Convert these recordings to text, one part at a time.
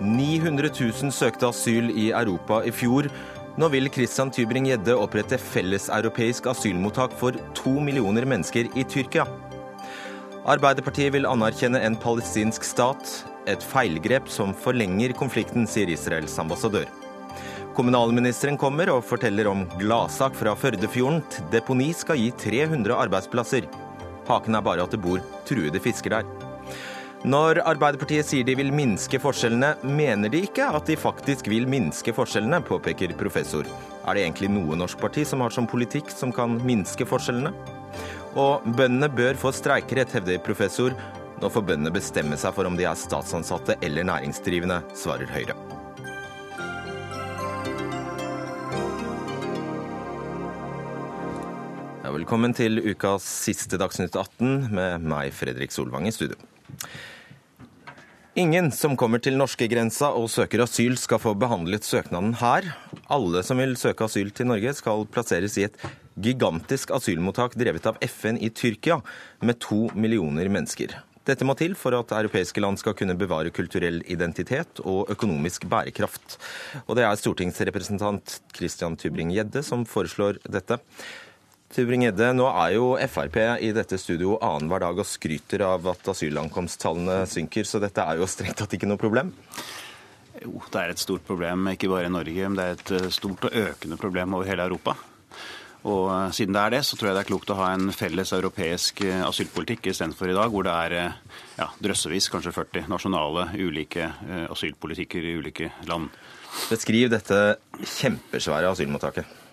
900 000 søkte asyl i Europa i fjor. Nå vil Christian Tybring-Gjedde opprette felleseuropeisk asylmottak for to millioner mennesker i Tyrkia. Arbeiderpartiet vil anerkjenne en palestinsk stat. Et feilgrep som forlenger konflikten, sier Israels ambassadør. Kommunalministeren kommer og forteller om gladsak fra Førdefjorden. Deponi skal gi 300 arbeidsplasser. Haken er bare at det bor truede fisker der. Når Arbeiderpartiet sier de vil minske forskjellene, mener de ikke at de faktisk vil minske forskjellene, påpeker professor. Er det egentlig noe norsk parti som har som politikk som kan minske forskjellene? Og bøndene bør få streikerett, hevder professor. Nå får bøndene bestemme seg for om de er statsansatte eller næringsdrivende, svarer Høyre. Ja, velkommen til ukas siste Dagsnytt 18 med meg, Fredrik Solvang, i studio. Ingen som kommer til norskegrensa og søker asyl, skal få behandlet søknaden her. Alle som vil søke asyl til Norge, skal plasseres i et gigantisk asylmottak drevet av FN i Tyrkia, med to millioner mennesker. Dette må til for at europeiske land skal kunne bevare kulturell identitet og økonomisk bærekraft. Og det er stortingsrepresentant Christian Tybring-Gjedde som foreslår dette. Tybring-Gjedde, nå er jo Frp i dette studio annenhver dag og skryter av at asylankomsttallene synker, så dette er jo strengt tatt ikke noe problem? Jo, det er et stort problem, ikke bare i Norge, men det er et eh, stort og økende problem over hele Europa. Og eh, siden det er det, så tror jeg det er klokt å ha en felles europeisk eh, asylpolitikk istedenfor i dag, hvor det er ja, drøssevis, kanskje 40 nasjonale ulike asylpolitikker i ulike land. Beskriv dette kjempesvære asylmottaket.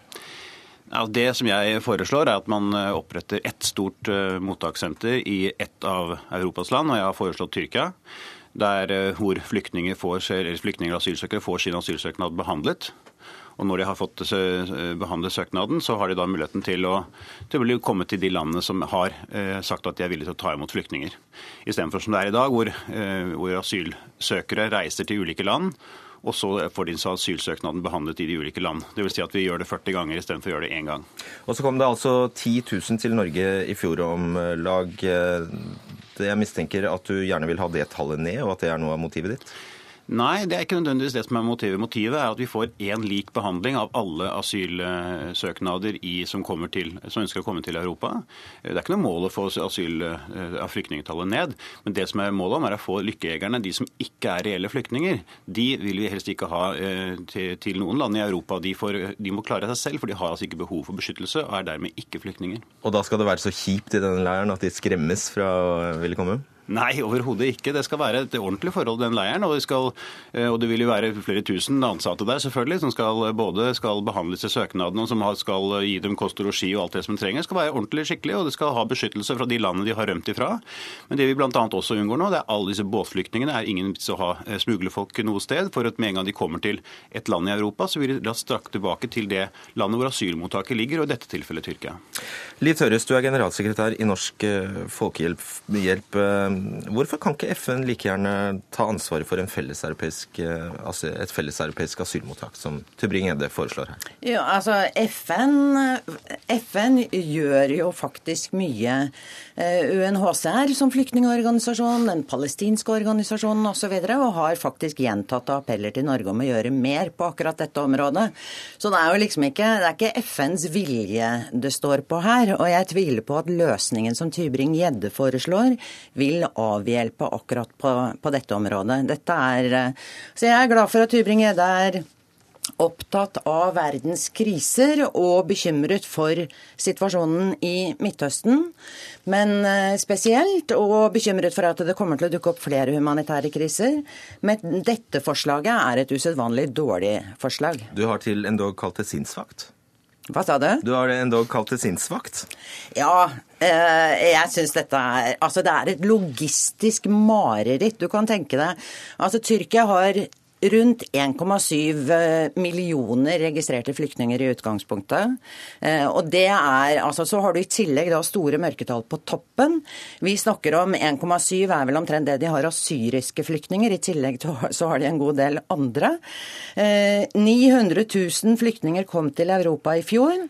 Ja, det som jeg foreslår, er at man eh, oppretter ett stort uh, mottakssenter i ett av Europas land, og jeg har foreslått Tyrkia. Der uh, hvor flyktninger, får, flyktninger og asylsøkere får sin asylsøknad behandlet. Og når de har fått behandlet søknaden, så har de da muligheten til å, til å komme til de landene som har eh, sagt at de er villige til å ta imot flyktninger. Istedenfor som det er i dag, hvor, eh, hvor asylsøkere reiser til ulike land og så får de asylsøknaden behandlet i de ulike land. Dvs. Si at vi gjør det 40 ganger istedenfor å gjøre det én gang. Og så kom det altså 10 000 til Norge i fjor om lag. Jeg mistenker at du gjerne vil ha det tallet ned, og at det er noe av motivet ditt? Nei, det er ikke nødvendigvis det som er motivet. Motivet er at vi får én lik behandling av alle asylsøknader i, som, til, som, ønsker å komme til Europa. Det er ikke noe mål å få asyl eh, flyktningtallet ned. Men det som er målet om er å få lykkejegerne, de som ikke er reelle flyktninger, de vil vi helst ikke ha eh, til, til noen land i Europa. De, får, de, må klare seg selv, for de har altså ikke behov for beskyttelse og er dermed ikke flyktninger. Og da skal det være så kjipt i denne leiren at de skremmes fra å ville komme? Nei, overhodet ikke. Det skal være et ordentlig forhold til den leiren. Og det, skal, eh, og det vil jo være flere tusen ansatte der selvfølgelig, som skal, både skal behandles i søknaden og som skal gi dem kost og losji og alt det som de trenger. Det skal være ordentlig skikkelig, og det skal ha beskyttelse fra de landene de har rømt ifra. Men det vi bl.a. også unngår nå, det er alle disse båtflyktningene. Det er ingen vits å ha eh, smuglerfolk noe sted. For at med en gang de kommer til et land i Europa, så vil de da strakt tilbake til det landet hvor asylmottaket ligger, og i dette tilfellet Tyrkia. Liv Tørres, du er generalsekretær i Norsk eh, Folkehjelp. Hvorfor kan ikke FN like gjerne ta ansvaret for felleseuropeisk, altså et felleseuropeisk asylmottak, som Tubring-Gjedde foreslår her? Ja, altså FN, FN gjør jo faktisk mye. Eh, UNHCR som flyktningorganisasjon, den palestinske organisasjonen osv. Og, og har faktisk gjentatte appeller til Norge om å gjøre mer på akkurat dette området. Så det er jo liksom ikke, det er ikke FNs vilje det står på her. Og jeg tviler på at løsningen som Tybring-Gjedde foreslår, vil avhjelpe akkurat på, på, dette området. Dette er, eh, så jeg er glad for at Tybring-Gjedde er opptatt av verdens kriser og bekymret for situasjonen i Midtøsten. Men eh, spesielt og bekymret for at det kommer til å dukke opp flere humanitære kriser. Men dette forslaget er et usedvanlig dårlig forslag. Du har til endog kalt det sinnsvakt? Hva sa du? Du har endog kalt det sinnsvakt? Ja, eh, jeg syns dette er Altså, det er et logistisk mareritt. Du kan tenke deg Altså, Tyrkia har rundt 1,7 eh, millioner registrerte flyktninger i utgangspunktet. Eh, og det er, altså Så har du i tillegg da store mørketall på toppen. Vi snakker om 1,7 er vel omtrent det de har av syriske flyktninger. I tillegg så har de en god del andre. 900 eh, 000 flyktninger kom til Europa i fjor.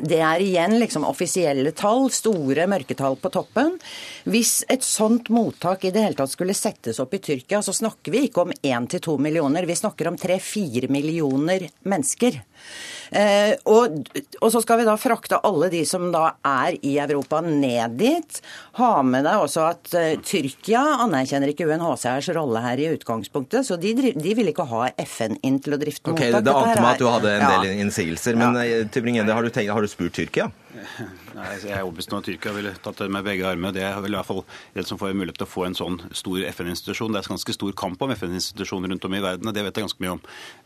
Det er igjen liksom offisielle tall, store mørketall på toppen. Hvis et sånt mottak i det hele tatt skulle settes opp i Tyrkia, så snakker vi ikke om én til to millioner, vi snakker om tre-fire millioner mennesker. Eh, og, og, så skal vi da frakte alle de som da er i Europa, ned dit. Ha med deg også at uh, Tyrkia anerkjenner ikke UNHCRs rolle her i utgangspunktet, så de, de vil ikke ha FN inn til å drifte okay, mottak. Det ante meg at du hadde en del innsigelser, men ja. Eh, Tybring-Gjedde, har, har, du spurt Tyrkia? Nei, Jeg er overbevist om at Tyrkia ville tatt det med begge armer. Det er vel i hvert fall det som får mulighet til å få en sånn stor FN-institusjon. Det er ganske stor kamp om FN-institusjoner rundt om i verden, og det vet jeg ganske mye om.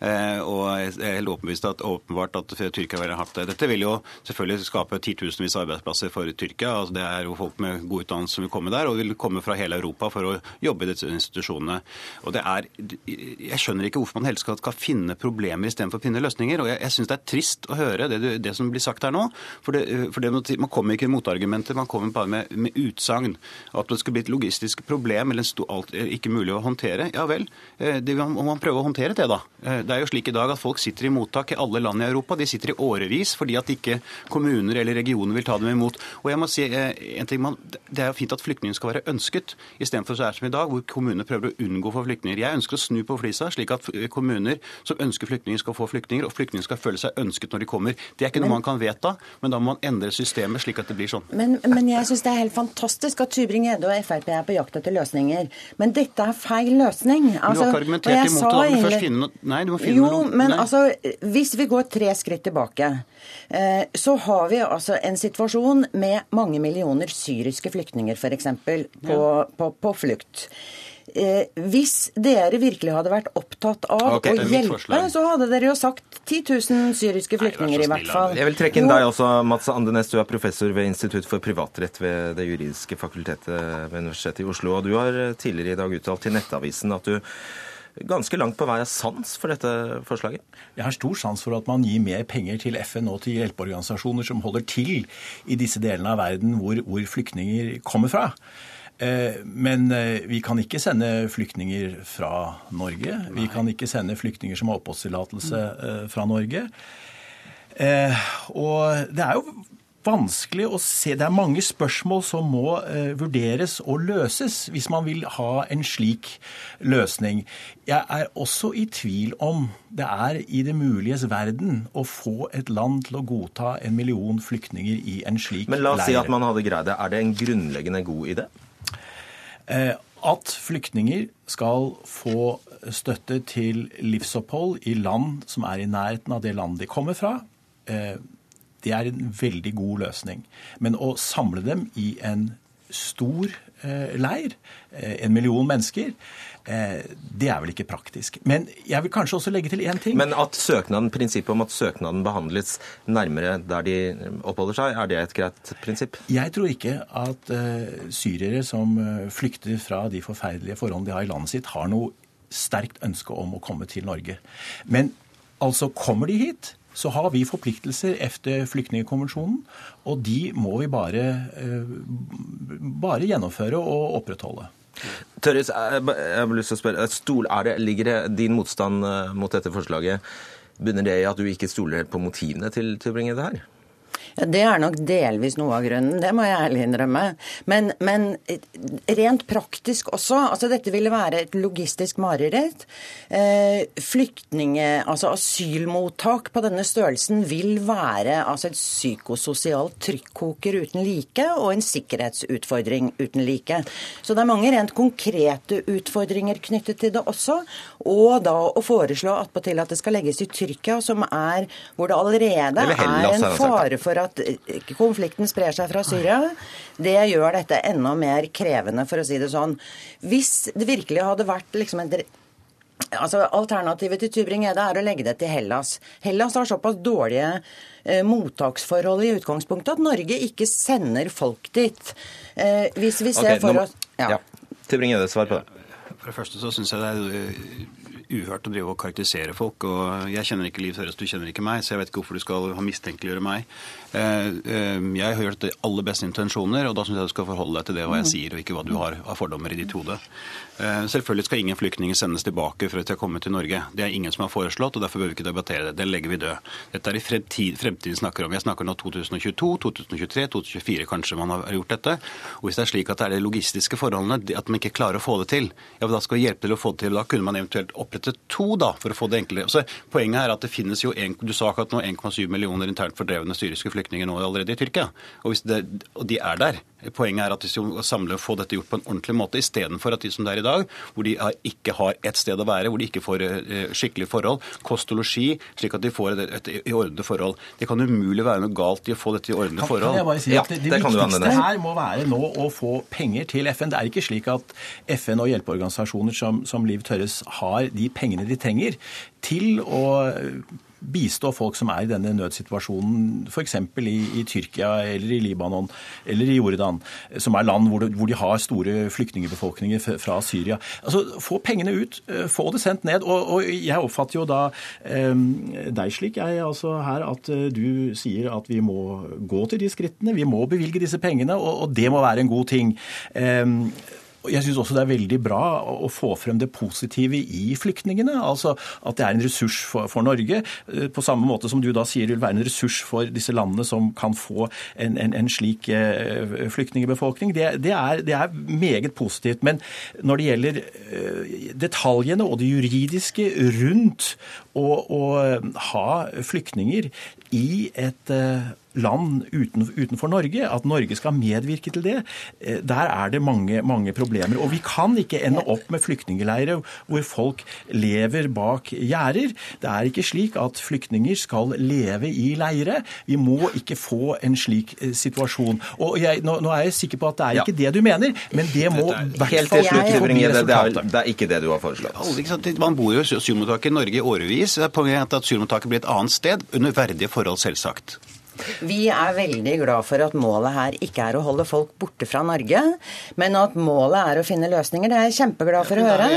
Eh, og jeg er helt overbevist at, åpenbart at Tyrkia ville hatt det. Dette vil jo selvfølgelig skape titusenvis av arbeidsplasser for Tyrkia. Altså, det er jo folk med god utdannelse som vil komme der, og vil komme fra hele Europa for å jobbe i disse institusjonene. Og det er, Jeg skjønner ikke hvorfor man helst skal, skal finne problemer istedenfor å finne løsninger. og Jeg, jeg syns det er trist å høre det, det, som blir sagt her nå. for det, for det man kommer ikke med motargumenter, man kommer bare med, med utsagn. At det skal bli et logistisk problem eller sto, alt ikke mulig å håndtere. Ja vel, eh, det, må man prøve å håndtere det, da. Eh, det er jo slik i dag at folk sitter i mottak i alle land i Europa. De sitter i årevis fordi at ikke kommuner eller regioner vil ta dem imot. Og jeg må si eh, en ting, man, Det er jo fint at flyktningene skal være ønsket, istedenfor så er det som i dag, hvor kommunene prøver å unngå for flyktninger. Jeg ønsker å snu på flisa, slik at kommuner som ønsker flyktninger, skal få flyktninger, og flyktninger skal føle seg ønsket når de kommer. Det er ikke noe man kan vedta, men da må man endre systemet slik at det blir sånn. Men, men jeg syns det er helt fantastisk at Tybring-Gjedde og Frp er på jakt etter løsninger. Men dette er feil løsning. Altså, du har ikke altså, argumentert imot det. Må først finne noe Nei, du må finne jo, noe men nei. altså, hvis vi går tre skritt tilbake, eh, så har vi altså en situasjon med mange millioner syriske flyktninger, f.eks., på, ja. på, på flukt. Eh, hvis dere virkelig hadde vært opptatt av okay, å hjelpe, så hadde dere jo sagt 10 000 syriske flyktninger, i hvert fall. Jeg vil trekke inn deg også, Mats Andenes. Du er professor ved Institutt for privatrett ved Det juridiske fakultetet ved Universitetet i Oslo. Og du har eh, tidligere i dag uttalt til Nettavisen at du ganske langt på vei av sans for dette forslaget? Jeg har stor sans for at man gir mer penger til FN og til hjelpeorganisasjoner som holder til i disse delene av verden hvor, hvor flyktninger kommer fra. Eh, men eh, vi kan ikke sende flyktninger fra Norge. Vi kan ikke sende flyktninger som har oppholdstillatelse eh, fra Norge. Og det er jo vanskelig å se Det er mange spørsmål som må vurderes og løses hvis man vil ha en slik løsning. Jeg er også i tvil om det er i det muliges verden å få et land til å godta en million flyktninger i en slik leir. Men la oss si at man hadde greid det. Er det en grunnleggende god idé? Eh, at flyktninger skal få støtte til livsopphold i land som er i nærheten av det landet de kommer fra, eh, det er en veldig god løsning. Men å samle dem i en stor eh, leir, en million mennesker, det er vel ikke praktisk. Men jeg vil kanskje også legge til én ting. Men at søknaden, prinsippet om at søknaden behandles nærmere der de oppholder seg, er det et greit prinsipp? Jeg tror ikke at uh, syrere som uh, flykter fra de forferdelige forholdene de har i landet sitt, har noe sterkt ønske om å komme til Norge. Men altså, kommer de hit, så har vi forpliktelser etter flyktningkonvensjonen, og de må vi bare, bare gjennomføre og opprettholde. Tørres, jeg har lyst til å spørre, stol, det, Ligger det din motstand eh, mot dette forslaget Begynner det i at du ikke stoler helt på motivene til, til å bringe det her? Det er nok delvis noe av grunnen, det må jeg ærlig innrømme. Men, men rent praktisk også. altså Dette ville være et logistisk mareritt. Eh, flyktninge, altså Asylmottak på denne størrelsen vil være altså et psykososialt trykkoker uten like og en sikkerhetsutfordring uten like. Så det er mange rent konkrete utfordringer knyttet til det også. Og da å foreslå attpåtil at det skal legges i Tyrkia, som er hvor det allerede er en fare for at konflikten sprer seg fra Syria, det gjør dette enda mer krevende, for å si det sånn. Hvis det virkelig hadde vært liksom en Altså, Alternativet til Tybring-Gjedde er å legge det til Hellas. Hellas har såpass dårlige eh, mottaksforhold i utgangspunktet at Norge ikke sender folk dit. Eh, hvis vi ser okay, for oss ja. ja. Tybring-Gjedde, svar på det. For det første så syns jeg det er uhørt å drive og karakterisere folk. og Jeg kjenner ikke Liv Tørres, du kjenner ikke meg, så jeg vet ikke hvorfor du skal mistenkeliggjøre meg. Eh, eh, jeg har gjort de aller beste intensjoner, og da syns jeg du skal forholde deg til det hva jeg sier, og ikke hva du har av fordommer i ditt hode. Selvfølgelig skal ingen flyktninger sendes tilbake for at de har kommet til Norge. Det er ingen som har foreslått, og derfor bør vi ikke debattere det. Det legger vi død. Dette er i fremtid, fremtiden snakker om. Jeg snakker nå 2022, 2023, 2024 kanskje man har gjort dette. Og hvis det er slik at det er de logistiske forholdene, at man ikke klarer å få det til, ja, da skal vi hjelpe til å få det til. Da kunne man eventuelt opprette to da, for å få det enklere. Så poenget er at det finnes jo en, du sa akkurat nå 1,7 millioner internt fordrevne syriske flyktninger nå allerede i Tyrkia. Og, det, og de er der. Poenget er at de skal samle og få dette gjort på en ordentlig måte, istedenfor at de som det er i dag, hvor de ikke har ett sted å være, hvor de ikke får skikkelig skikkelige forhold, kost og losji, slik at de får et, et, et ordnede forhold. Det kan umulig være noe galt i å få dette i ordnede forhold. Kan jeg bare si at Det, det, det viktigste her må være nå å få penger til FN. Det er ikke slik at FN og hjelpeorganisasjoner som, som Liv Tørres har de pengene de trenger til å bistå folk som er i denne nødsituasjonen, f.eks. I, i Tyrkia eller i Libanon eller i Jordan, som er land hvor, det, hvor de har store flyktningbefolkninger fra Syria. Altså, Få pengene ut, eh, få det sendt ned. Og, og jeg oppfatter jo da eh, deg slik jeg altså her at uh, du sier at vi må gå til de skrittene, vi må bevilge disse pengene, og, og det må være en god ting. Um, jeg syns også det er veldig bra å få frem det positive i flyktningene. Altså at det er en ressurs for, for, Norge. Eh, på samme måte som du da sier vil være en ressurs for disse landene som kan få en, en, en slik flyktningbefolkning. flyktningebefolkning. Det, det, er, det, er, meget positivt. Men når det gjelder eh, detaljene og det juridiske rundt å, å ha flyktninger i et land utenfor Norge, at Norge skal medvirke til det, eh, der er det mange, mange problemer. Og vi kan ikke ende opp med flyktningleirer hvor folk lever bak gjerder. Det er ikke slik at flyktninger skal leve i leire. Vi må ikke få en slik eh, situasjon. Og jeg, nå, nå, er jeg sikker på at det er ikke ja. det du mener, men det må Helt til slutt, det, er, det er ikke det du har foreslått. Man bor jo i asylmottak i Norge i årevis. Poenget er at asylmottaket blir et annet sted, under verdige forhold, selvsagt. Vi er veldig glad for at målet her ikke er å holde folk borte fra Norge, men at målet er å finne løsninger. Det er jeg kjempeglad for å høre.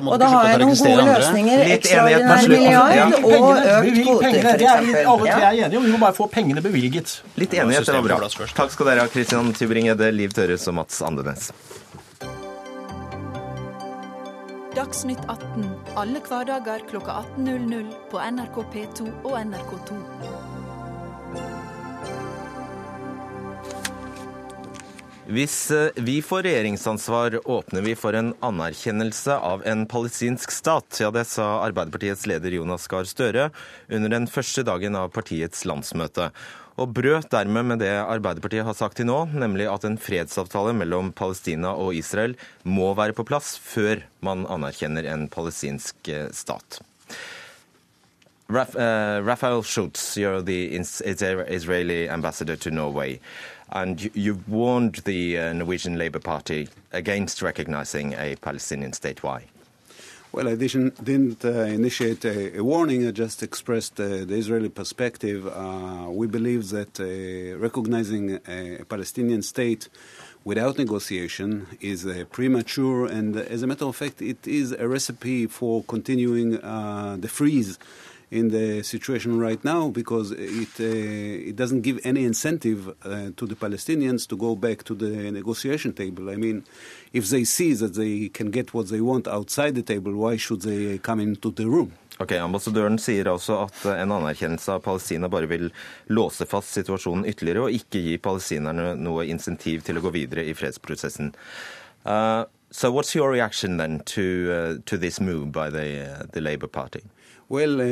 og da har jeg noen gode løsninger. Ekstraordinær milliard og økt kvote, f.eks. Alle tre er enige, og vi må bare få pengene bevilget. Litt enighet, det var bra. Takk skal dere ha, Christian Tybring-Edde, Liv Tørres og Mats Andenes. Dagsnytt 18 alle hverdager kl 18.00 på NRK P2 og NRK2. Hvis eh, vi får regjeringsansvar, åpner vi for en anerkjennelse av en palestinsk stat. Ja, det sa Arbeiderpartiets leder Jonas Gahr Støre under den første dagen av partiets landsmøte. Og brøt dermed med det Arbeiderpartiet har sagt til nå, nemlig at en fredsavtale mellom Palestina og Israel må være på plass før man anerkjenner en palestinsk eh, stat. Raf, uh, Raphael Schutz, you're the Israeli ambassador to Norway. And you've warned the uh, Norwegian Labour Party against recognizing a Palestinian state. Why? Well, I didn't, didn't uh, initiate a, a, warning. I just expressed uh, the Israeli perspective. Uh, we believe that uh, recognizing a, Palestinian state without negotiation is uh, premature, and as a matter of fact, it is a recipe for continuing the freeze in the situation right now because it uh, it doesn't give any incentive uh, to the Palestinians to go back to the negotiation table. I mean, if they see that they can get what they want outside the table, why should they come into the room? Ok, Ambassadøren sier altså at en anerkjennelse av Palestina bare vil låse fast situasjonen ytterligere og ikke gi palestinerne noe insentiv til å gå videre i fredsprosessen. Uh, so what's your reaction then to, uh, to this move by the, uh, the Labour Party? Well, uh,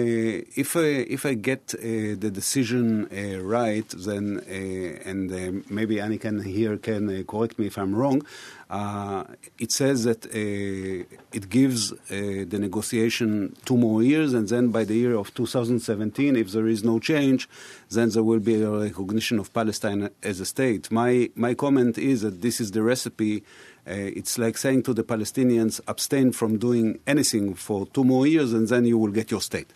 if I, if I get uh, the decision uh, right, then uh, and uh, maybe Annika here can uh, correct me if I'm wrong. it says that it gives the negotiation two more years, and then by the year of 2017, if there is no change, then there will be a recognition of Palestine as a state. My my comment is that this is the recipe it's like saying to the Palestinians, abstain from doing anything for two more years and then you will get your state.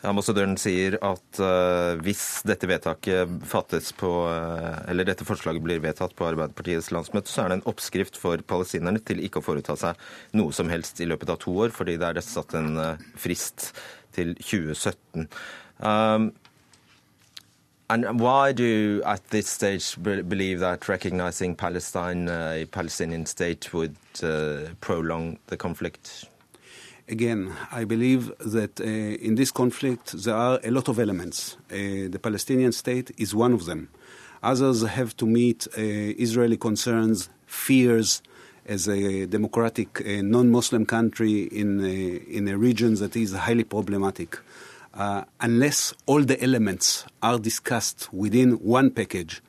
Ambassadøren sier at uh, hvis dette vedtaket fattes på, uh, eller dette forslaget blir vedtatt på Arbeiderpartiets landsmøte, så er det en oppskrift for palestinerne til ikke å foreta seg noe som helst i løpet av to år, fordi det er satt en uh, frist til 2017. Um, and why do you, at this stage, believe that recognizing Palestine, a Palestinian state, would prolong the conflict? again, I believe that uh, in this conflict there are a lot of elements. Uh, the Palestinian state is one of them. Others have to meet uh, Israeli concerns, fears, as a democratic uh, non-Muslim country in a, in a region that is highly problematic. Uh, unless all the elements are discussed within one package,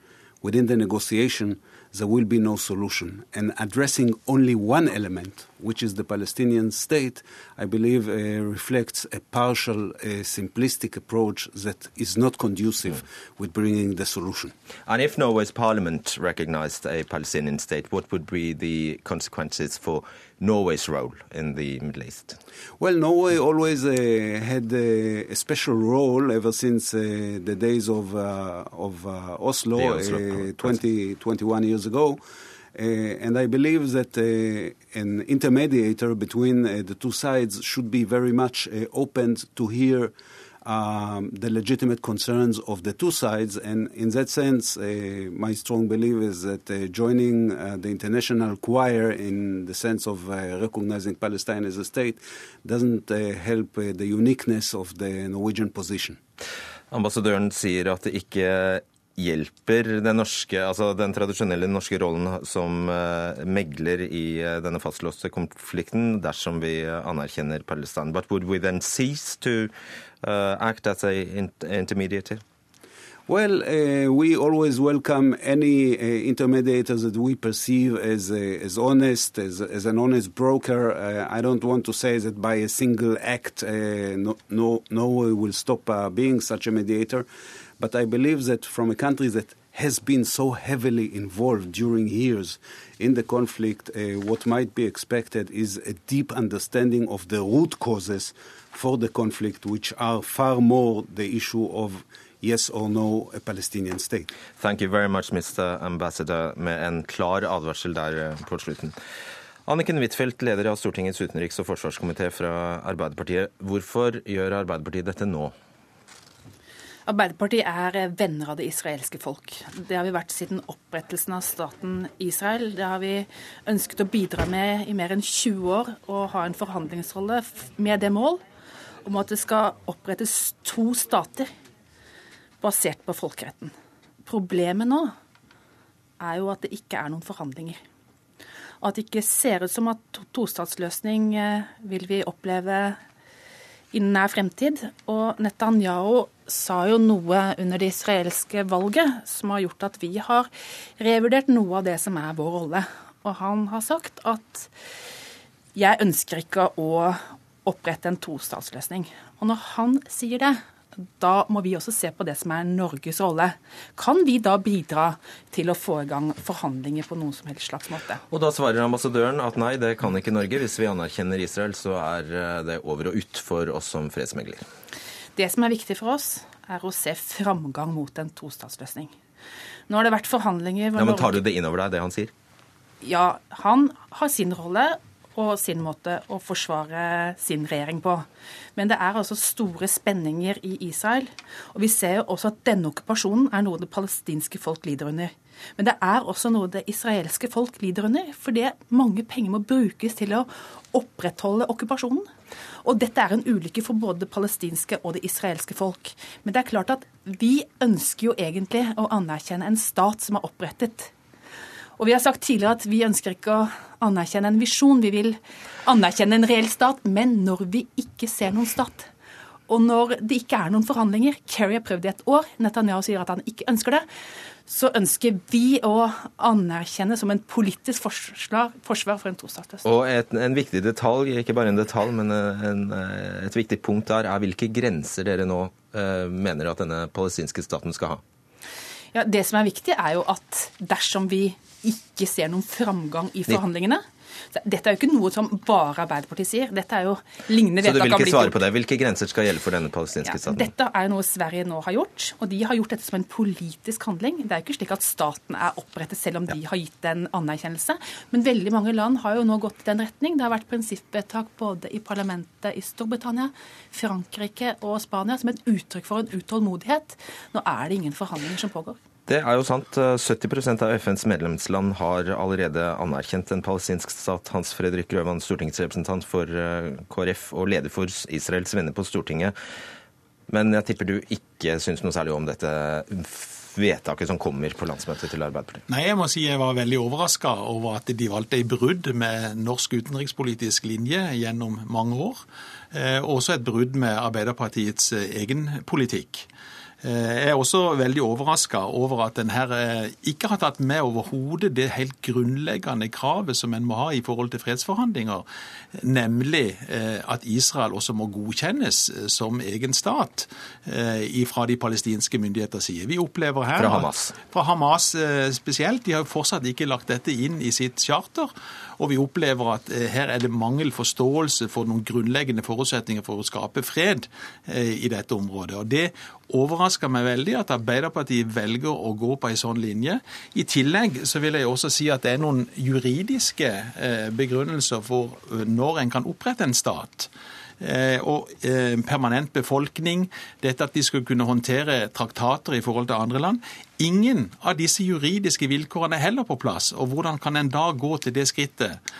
within the negotiation, there will be no solution. And addressing only one element, which is the Palestinian state, I believe uh, reflects a partial, uh, simplistic approach that is not conducive mm. with bringing the solution. And if Norway's parliament recognized a Palestinian state, what would be the consequences for Norway's role in the Middle East? Well, Norway always uh, had a special role ever since uh, the days of, uh, of uh, Oslo, Oslo 20, 21 years ago. Uh, and I believe that uh, an intermediator between the two sides should be very much opened to hear um, the legitimate concerns of the two sides. And in that sense, uh, my strong belief is that uh, joining uh, the international choir in the sense of uh, recognizing Palestine as a state doesn't uh, help uh, the uniqueness of the Norwegian position. Ambassadøren sier at det ikke hjelper den, norske, altså den tradisjonelle norske rollen som megler i denne fastlåste konflikten dersom vi anerkjenner Palestina. But would we then cease to act as an intermediary? Well, uh, we always welcome any uh, intermediators that we perceive as, uh, as honest, as, as an honest broker. I don't want to say that by a single act, no, no, no one will stop uh, being such a mediator. But I believe that from a country that has been so heavily involved during years in the conflict, what might be expected is a deep understanding of the root causes for the conflict, which are far more the issue of yes or no a Palestinian state. Thank you very much, Mr. Ambassador, med en klar advarsel der eh, på slutten. Anniken Huitfeldt, leder av Stortingets utenriks- og forsvarskomité fra Arbeiderpartiet. Hvorfor gjør Arbeiderpartiet dette nå? Arbeiderpartiet er eh, venner av det israelske folk. Det har vi vært siden opprettelsen av staten Israel. Det har vi ønsket å bidra med i mer enn 20 år, og ha en forhandlingsrolle med det mål om at det skal opprettes to stater basert på folkeretten. Problemet nå er jo at det ikke er noen forhandlinger. At det ikke ser ut som at tostatsløsning eh, vil vi oppleve innen nær fremtid. Og Netanyahu sa jo noe under det israelske valget som har gjort at vi har revurdert noe av det som er vår rolle. Og han har sagt at jeg ønsker ikke å opprette en tostatsløsning. Og når han sier det, da må vi også se på det som er Norges rolle. Kan vi da bidra til å få i gang forhandlinger på noen som helst slags måte? Og da svarer ambassadøren at nei, det kan ikke Norge. Hvis vi anerkjenner Israel, så er eh, det over og ut for oss som fredsmegler. Det som er viktig for oss, er å se framgang mot en tostatsløsning. Nå har det vært forhandlinger Ja, Men tar du det innover deg, det han sier? Ja, han har sin rolle, og sin måte å forsvare sin regjering på. Men det er altså store spenninger i Israel. Og vi ser jo også at denne okkupasjonen er noe det palestinske folk lider under. Men det er også noe det israelske folk lider under, fordi mange penger må brukes til å opprettholde okkupasjonen. Og dette er en ulykke for både det palestinske og det israelske folk. Men det er klart at vi ønsker jo egentlig å anerkjenne en stat som er opprettet og vi har sagt tidligere at vi ønsker ikke å anerkjenne en visjon, vi vil anerkjenne en reell stat. Men når vi ikke ser noen stat, og når det ikke er noen forhandlinger Kerry har prøvd i et år, Netanyahu sier at han ikke ønsker det. Så ønsker vi å anerkjenne som en politisk forsvar, forsvar for en tostatsløsning. Og et, en viktig detalj, ikke bare en detalj, men en, et viktig punkt der, er hvilke grenser dere nå eh, mener at denne palestinske staten skal ha? Ja, Det som er viktig, er jo at dersom vi ikke ser noen framgang i forhandlingene. Dette er jo ikke noe som bare Arbeiderpartiet sier. Dette er jo lignende vedtak. Så du vil ikke svare på det? Hvilke grenser skal gjelde for denne palestinske ja, staten? Dette er jo noe Sverige nå har gjort, og de har gjort dette som en politisk handling. Det er jo ikke slik at staten er opprettet selv om de har gitt en anerkjennelse. Men veldig mange land har jo nå gått i den retning. Det har vært prinsippvedtak både i parlamentet i Storbritannia, Frankrike og Spania som et uttrykk for en utålmodighet. Nå er det ingen forhandlinger som pågår. Det er jo sant. 70% av FNs medlemsland har allerede anerkjent en palestinsk stat. Hans Fredrik Grøvan, stortingsrepresentant for eh, KrF og leder for Israels venner på Stortinget. Men jeg tipper du ikke syns noe særlig om dette vedtaket som kommer på landsmøtet til Arbeiderpartiet? Nei, jeg må si jeg var veldig overraska over at de valgte et brudd med norsk utenrikspolitisk linje gjennom mange år. Eh, også et brudd med Arbeiderpartiets eh, egen politikk. Eh, jeg er også veldig overraska over at en her eh, ikke har tatt med overhodet det helt grunnleggende kravet som en må ha i forhold til fredsforhandlinger, nemlig eh, at Israel også må godkjennes som egen stat fra de palestinske myndigheters side. Vi opplever her Fra Hamas? Fra Hamas spesielt. De har jo fortsatt ikke lagt dette inn i sitt charter. Og vi opplever at her er det mangel forståelse for noen grunnleggende forutsetninger for å skape fred i dette området. Og Det overrasker meg veldig at Arbeiderpartiet velger å gå på en sånn linje. I tillegg så vil jeg også si at det er noen juridiske eh, begrunnelser for eh, når en kan opprette en stat. Eh, og permanent befolkning, dette at de skulle kunne håndtere traktater i forhold til andre land. Ingen av disse juridiske vilkårene er heller på plass. Og hvordan kan en da gå til det skrittet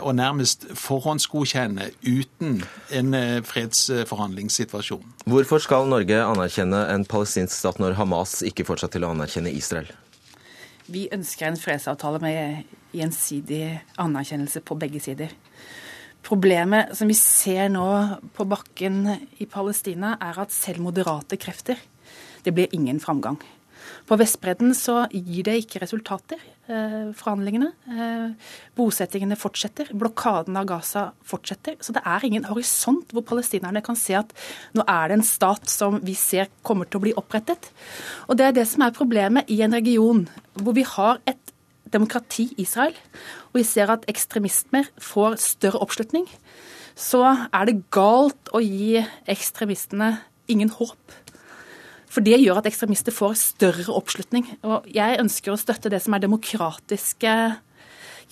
og nærmest forhåndsgodkjenne uten en fredsforhandlingssituasjon? Hvorfor skal Norge anerkjenne en palestinsk stat når Hamas ikke fortsatt til å anerkjenne Israel? Vi ønsker en fredsavtale med gjensidig anerkjennelse på begge sider. Problemet som vi ser nå på bakken i Palestina, er at selv moderate krefter Det blir ingen framgang. På Vestbredden så gir det ikke resultater, eh, forhandlingene. Eh, bosettingene fortsetter. Blokaden av Gaza fortsetter. Så det er ingen horisont hvor palestinerne kan se at nå er det en stat som vi ser kommer til å bli opprettet. Og det er det som er problemet i en region hvor vi har et demokrati, Israel, og vi ser at ekstremismer får større oppslutning, så er det galt å gi ekstremistene ingen håp. For det gjør at ekstremister får større oppslutning. Og jeg ønsker å støtte det som er demokratiske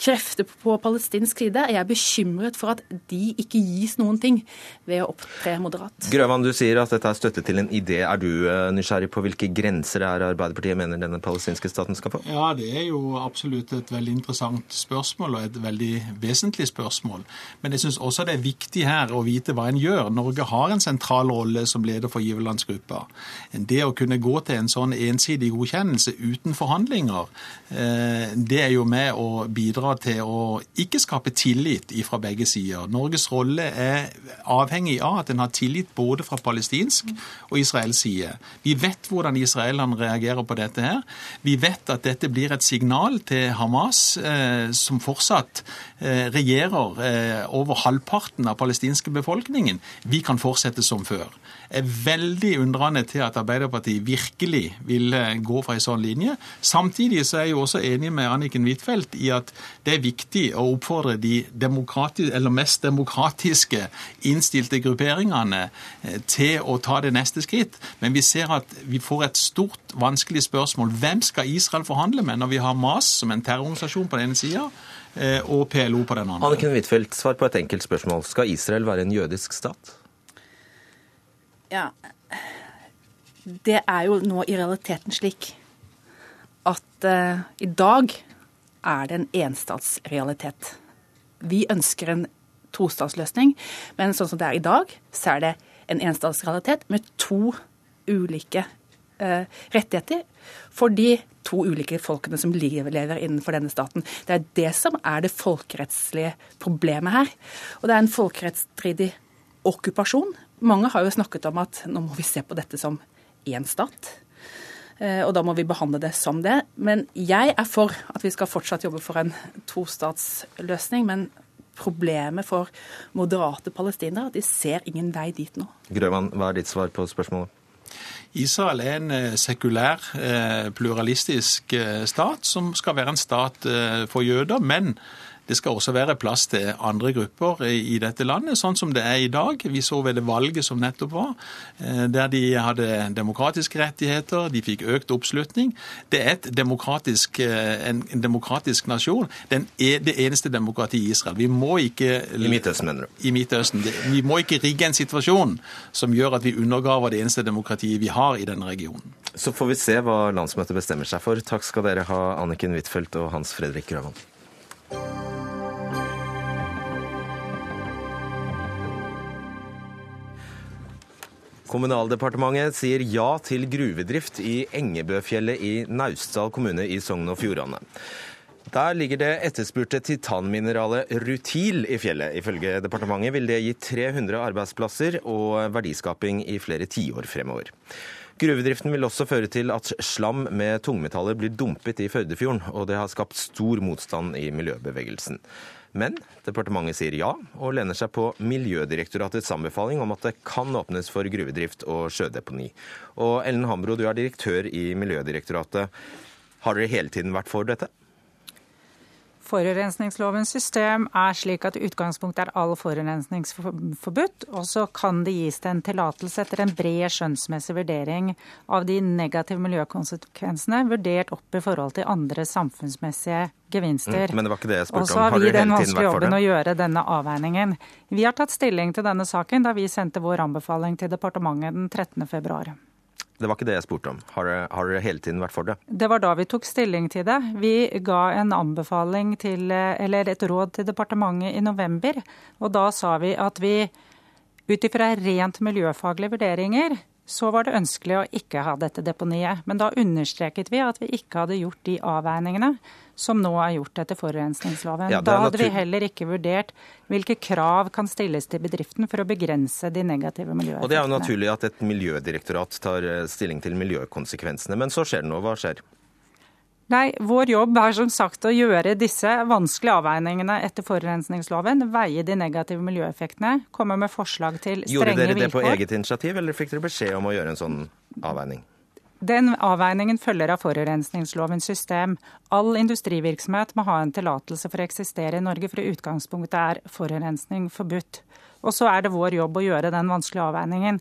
krefter på palestinsk side. Jeg er bekymret for at de ikke gis noen ting ved å opptre moderat. Grøvan, du sier at dette er støtte til en idé. Er du eh, nysgjerrig på hvilke grenser er Arbeiderpartiet mener denne palestinske staten skal få? Ja, det er jo absolutt et veldig interessant spørsmål, og et veldig vesentlig spørsmål. Men jeg syns også det er viktig her å vite hva en gjør. Norge har en sentral rolle som leder for giverlandsgruppa. Det å kunne gå til en sånn ensidig godkjennelse uten forhandlinger, eh, det er jo med å bidra bidra til å ikke skape tillit fra begge sider. Norges rolle er avhengig av at en har tillit både fra palestinsk og israelsk side. Vi vet hvordan israelerne reagerer på dette her. Vi vet at dette blir et signal til Hamas, eh, som fortsatt eh, regjerer eh, over halvparten av palestinske befolkningen. Vi kan fortsette som før er veldig undrende til at Arbeiderpartiet virkelig vil gå for en sånn linje. Samtidig så er jeg jo også enig med Anniken Huitfeldt i at det er viktig å oppfordre de mest demokratiske innstilte grupperingene eh, til å ta det neste skritt. Men vi ser at vi får et stort, vanskelig spørsmål. Hvem skal Israel forhandle med når vi har MAS som en terrororganisasjon på den ene sida? Eh, og PLO på den andre. Anniken Huitfeldt, svar på et enkelt spørsmål. Skal Israel være en jødisk stat? Ja, det er jo nå i realiteten slik at uh, i dag er det en enstatsrealitet. Vi ønsker en tostatsløsning, men sånn som det er i dag, så er det en enstatsrealitet med to ulike uh, rettigheter for de to ulike folkene som lever innenfor denne staten. Det er det som er det folkerettslige problemet her. Og det er en folkerettsstridig okkupasjon mange har jo snakket om at nå må vi se på dette som én stat. Eh, og da må vi behandle det som det. Men jeg er for at vi skal fortsatt jobbe for en tostatsløsning. Men problemet for moderate palestinere de ser ingen vei dit nå. Grøvan, hva er ditt svar på spørsmålet? Israel er en eh, sekulær, eh, pluralistisk stat som skal være en stat for jøder. men det skal også være plass til andre grupper i dette landet, sånn som det er i dag. Vi så ved det valget som nettopp var, der de hadde demokratiske rettigheter, de fikk økt oppslutning. Det er demokratisk, en, en, demokratisk nasjon. Den er det eneste demokratiet i Israel. Vi må ikke I Midtøsten, mener du? I Midtøsten. Vi må ikke rigge en situasjon som gjør at vi undergraver det eneste demokratiet vi har i denne regionen. Så får vi se hva landsmøtet bestemmer seg for. Takk skal dere ha, Anniken Huitfeldt og Hans Fredrik Grøvan. Kommunaldepartementet sier ja til gruvedrift i Engebøfjellet i Naustdal kommune i Sogn og Fjordane. Der ligger det etterspurte titanmineralet rutil i fjellet. Ifølge departementet vil det gi 300 arbeidsplasser og verdiskaping i flere tiår fremover. Gruvedriften vil også føre til at slam med tungmetaller blir dumpet i Førdefjorden, og det har skapt stor motstand i miljøbevegelsen. Men departementet sier ja, og lener seg på Miljødirektoratets anbefaling om at det kan åpnes for gruvedrift og sjødeponi. Og Ellen Hambro, du er direktør i Miljødirektoratet. Har dere hele tiden vært for dette? Forurensningslovens system er slik at utgangspunktet er all forurensning forbudt, og så kan det gis til en tillatelse etter en bred skjønnsmessig vurdering av de negative miljøkonsekvensene, vurdert opp i forhold til andre samfunnsmessige gevinster. Mm, men det var ikke det jeg spurte om. Og så har vi den vanskelige jobben å gjøre denne avveiningen. Vi har tatt stilling til denne saken da vi sendte vår anbefaling til departementet den 13. Det var ikke det jeg spurte om. Har dere, hele tiden vært for det? Det var da vi tok stilling til det. Vi ga en anbefaling til, eller et råd til departementet i november. Og da sa vi at vi ut ifra rent miljøfaglige vurderinger så var det ønskelig å ikke ha dette deponiet. Men da understreket vi at vi ikke hadde gjort de avveiningene som nå er gjort etter forurensningsloven. Ja, da hadde vi heller ikke vurdert hvilke krav kan stilles til bedriften for å begrense de negative miljøeffektene. Og Det er jo naturlig at et miljødirektorat tar eh, stilling til miljøkonsekvensene. Men så skjer det noe. Hva skjer? Nei, Vår jobb er som sagt å gjøre disse vanskelige avveiningene etter forurensningsloven. Veie de negative miljøeffektene, komme med forslag til strenge vilkår. Gjorde dere det på eget initiativ, eller fikk dere beskjed om å gjøre en sånn avveining? Den avveiningen følger av forurensningslovens system. All industrivirksomhet må ha en tillatelse for å eksistere i Norge, for i utgangspunktet er forurensning forbudt. Og så er det vår jobb å gjøre den vanskelige avveiningen.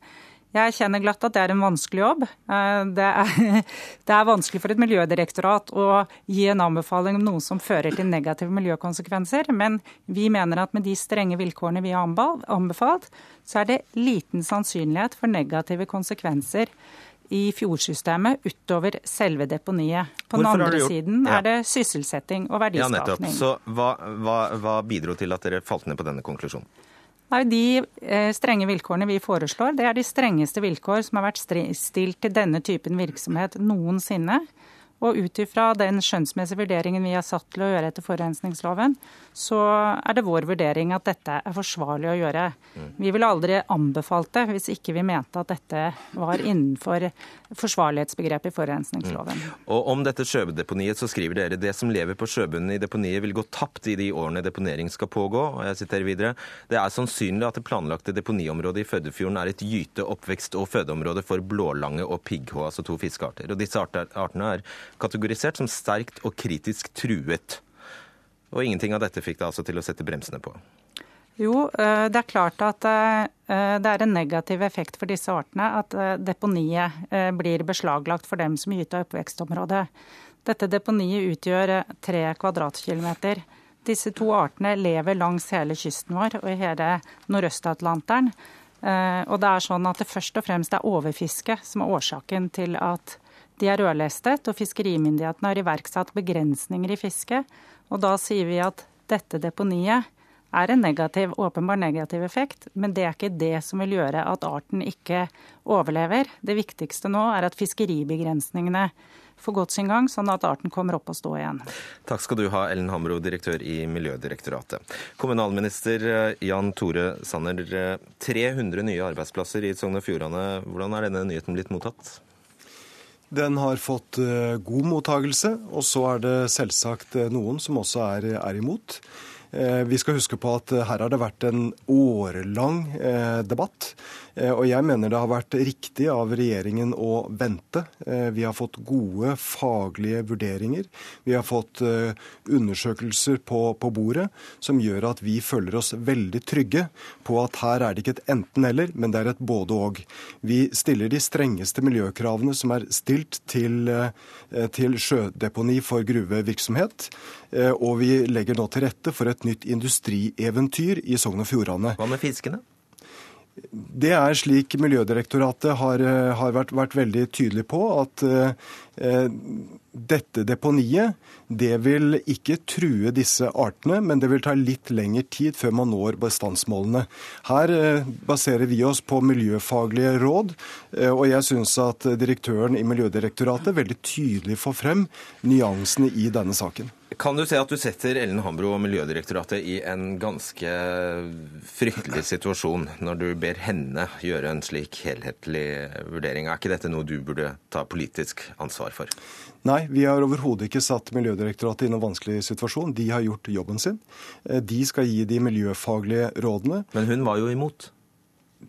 Jeg kjenner glatt at det er en vanskelig jobb. Eh, det er, det er, vanskelig for et miljødirektorat å gi en anbefaling om noe som fører til negative miljøkonsekvenser, men vi mener at med de strenge vilkårene vi har anbefalt, så er det liten sannsynlighet for negative konsekvenser i fjordsystemet utover selve deponiet. På Hvorfor den andre siden ja. er det sysselsetting og verdiskapning. Ja. Så hva, hva, hva bidro til at dere falt ned på denne konklusjonen? Nei, De eh, strenge vilkårene vi foreslår, det er de strengeste vilkår som har vært stilt til denne typen virksomhet noensinne. Og ut ifra den skjønnsmessige vurderingen vi er satt til å gjøre etter forurensningsloven, så er det vår vurdering at dette er forsvarlig å gjøre. Vi ville aldri anbefalt det hvis ikke vi mente at dette var innenfor forsvarlighetsbegrepet i forurensningsloven. Mm. Og Om dette sjødeponiet så skriver dere det som lever på sjøbunnen i deponiet vil gå tapt i de årene deponering skal pågå. Og jeg siterer videre. Det er sannsynlig at det planlagte deponiområdet i Førdefjorden er et gyte-, oppvekst- og fødeområde for blålange og pigghå, altså to fiskearter. Og disse artene er kategorisert som sterkt og kritisk truet. Og ingenting av dette fikk deg altså til å sette bremsene på? Jo, eh, det er klart at eh, det er en negativ effekt for disse artene at eh, deponiet blir beslaglagt for dem som gyter oppvekstområdet. Dette deponiet utgjør tre kvadratkilometer. Disse to artene lever langs hele kysten vår og i hele Nordøst-Atlanteren. Og det er sånn at det først og fremst er overfiske som er årsaken til at de er rødlistet, og fiskerimyndighetene har iverksatt begrensninger i fisket. Og da sier vi at dette deponiet er en negativ, åpenbar negativ effekt, men det er ikke det som vil gjøre at arten ikke overlever. Det viktigste nå er at fiskeribegrensningene får gått sin gang, sånn at arten kommer opp og stå igjen. Takk skal du ha, Ellen Hamro, direktør i Miljødirektoratet. Kommunalminister eh, Jan Tore Sanner, 300 nye arbeidsplasser i Sogn og Fjordane. Hvordan er denne nyheten blitt mottatt? Den har fått eh, god mottagelse, og så er det selvsagt eh, noen som også er, er imot. Eh, vi skal huske på at her har det vært en årelang debatt. Eh, og jeg mener det har vært riktig av regjeringen å vente. Vi har fått gode faglige vurderinger. Vi har fått undersøkelser på, på bordet som gjør at vi føler oss veldig trygge på at her er det ikke et enten-eller, men det er et både-og. Vi stiller de strengeste miljøkravene som er stilt til, til sjødeponi for gruvevirksomhet. Og vi legger nå til rette for et nytt industrieventyr i Sogn og Fjordane. Hva med fiskene? Det er slik Miljødirektoratet har, har vært, vært, veldig tydelig på, at eh, dette deponiet det vil ikke true disse artene, men det vil ta litt lengre tid før man når bestandsmålene. Her eh, baserer vi oss på miljøfaglige råd, eh, og jeg syns at direktøren i Miljødirektoratet veldig tydelig får frem nyansene i denne saken. Kan du se at du setter Ellen Hambro og Miljødirektoratet i en ganske fryktelig situasjon når du ber henne gjøre en slik helhetlig vurdering? Er ikke dette noe du burde ta politisk ansvar for? Nei, vi har overhodet ikke satt Miljødirektoratet i noen vanskelig situasjon. De har gjort jobben sin. De skal gi de miljøfaglige rådene. Men hun var jo imot?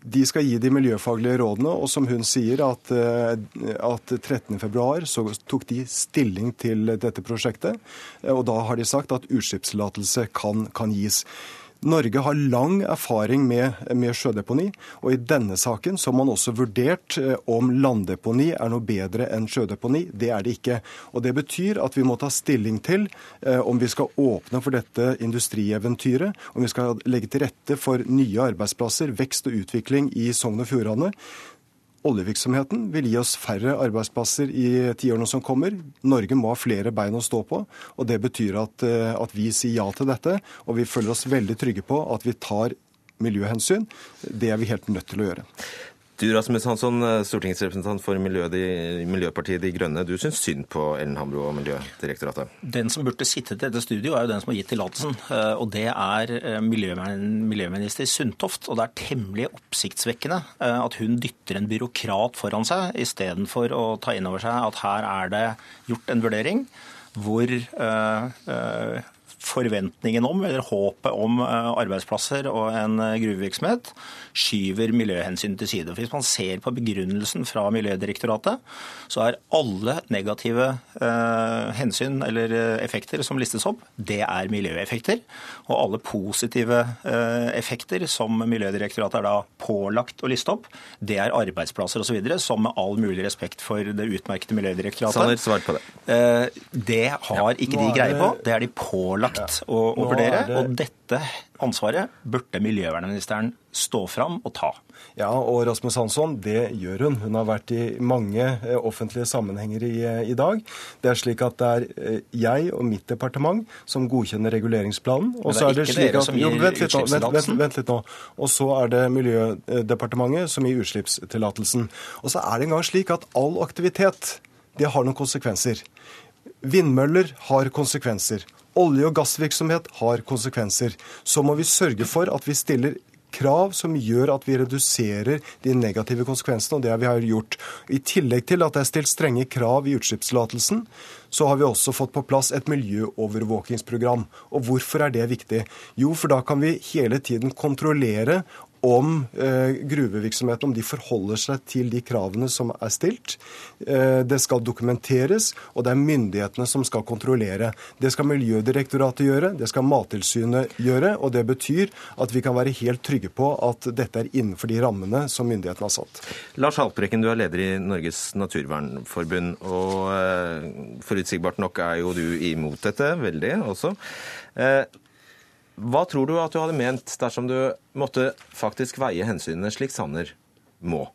De skal gi de miljøfaglige rådene, og som hun sier, at, eh, at 13.2 så tok de stilling til dette prosjektet. Og da har de sagt at utslippstillatelse kan, kan gis. Norge har lang erfaring med, med, sjødeponi, og i denne saken så har man også vurdert eh, om landdeponi er noe bedre enn sjødeponi. Det er det ikke. Og Det betyr at vi må ta stilling til eh, om vi skal åpne for dette industrieventyret, om vi skal legge til rette for nye arbeidsplasser, vekst og utvikling i Sogn og Fjordane. Oljevirksomheten vil gi oss færre arbeidsplasser i tiårene som kommer. Norge må ha flere bein å stå på. og Det betyr at, eh, at vi sier ja til dette. Og vi føler oss veldig trygge på at vi tar miljøhensyn. Det er vi helt nødt til å gjøre. Du Rasmus Hansson, stortingsrepresentant for Miljøpartiet De Grønne. Du syns synd på Ellen Hambro og Miljødirektoratet? Den som burde sittet i dette studio, er jo den som har gitt tillatelsen. Eh, og det er eh, miljøminister Sundtoft. Og det er temmelig oppsiktsvekkende eh, at hun dytter en byråkrat foran seg, istedenfor å ta inn over seg at her er det gjort en vurdering hvor forventningen om, eller håpet om arbeidsplasser og en gruvevirksomhet skyver miljøhensyn til side. For Hvis man ser på begrunnelsen fra Miljødirektoratet, så er alle negative eh, hensyn eller eh, effekter som listes opp, det er miljøeffekter. Og alle positive eh, effekter som Miljødirektoratet er da pålagt å liste opp, det er arbeidsplasser osv., som med all mulig respekt for det utmerkede Miljødirektoratet Sanner, svar på det. Eh, det har ikke de greie på. Det er de pålagt å, å vurdere. Og dette ansvaret burde miljøvernministeren stå fram og ta. Ja, og Rasmus Hansson, det gjør hun. Hun har vært i mange eh, offentlige sammenhenger i, eh, i dag. Det er slik at det er eh, jeg og mitt departement som godkjenner reguleringsplanen. Og så er det ikke dere som gir utslippstillatelsen? Vent, litt nå. Og så er det Miljødepartementet som gir utslippstillatelsen. Og så er det engang slik at all aktivitet, det har noen konsekvenser. Vindmøller har konsekvenser. Olje- og gassvirksomhet har konsekvenser. Så må vi sørge for at vi stiller krav som gjør at vi reduserer de negative konsekvensene, og det har vi gjort. I tillegg til at det er stilt strenge krav i utslippstillatelsen, så har vi også fått på plass et miljøovervåkingsprogram. Og hvorfor er det viktig? Jo, for da kan vi hele tiden kontrollere om eh, gruvevirksomheten om de forholder seg til de kravene som er stilt. Eh, det skal dokumenteres, og det er myndighetene som skal kontrollere. Det skal Miljødirektoratet gjøre, det skal Mattilsynet gjøre. og Det betyr at vi kan være helt trygge på at dette er innenfor de rammene som myndighetene har satt. Lars Haltbrekken, du er leder i Norges naturvernforbund. og eh, Forutsigbart nok er jo du imot dette, veldig også. Hva tror du at du hadde ment dersom du måtte faktisk veie hensynene slik Sanner må?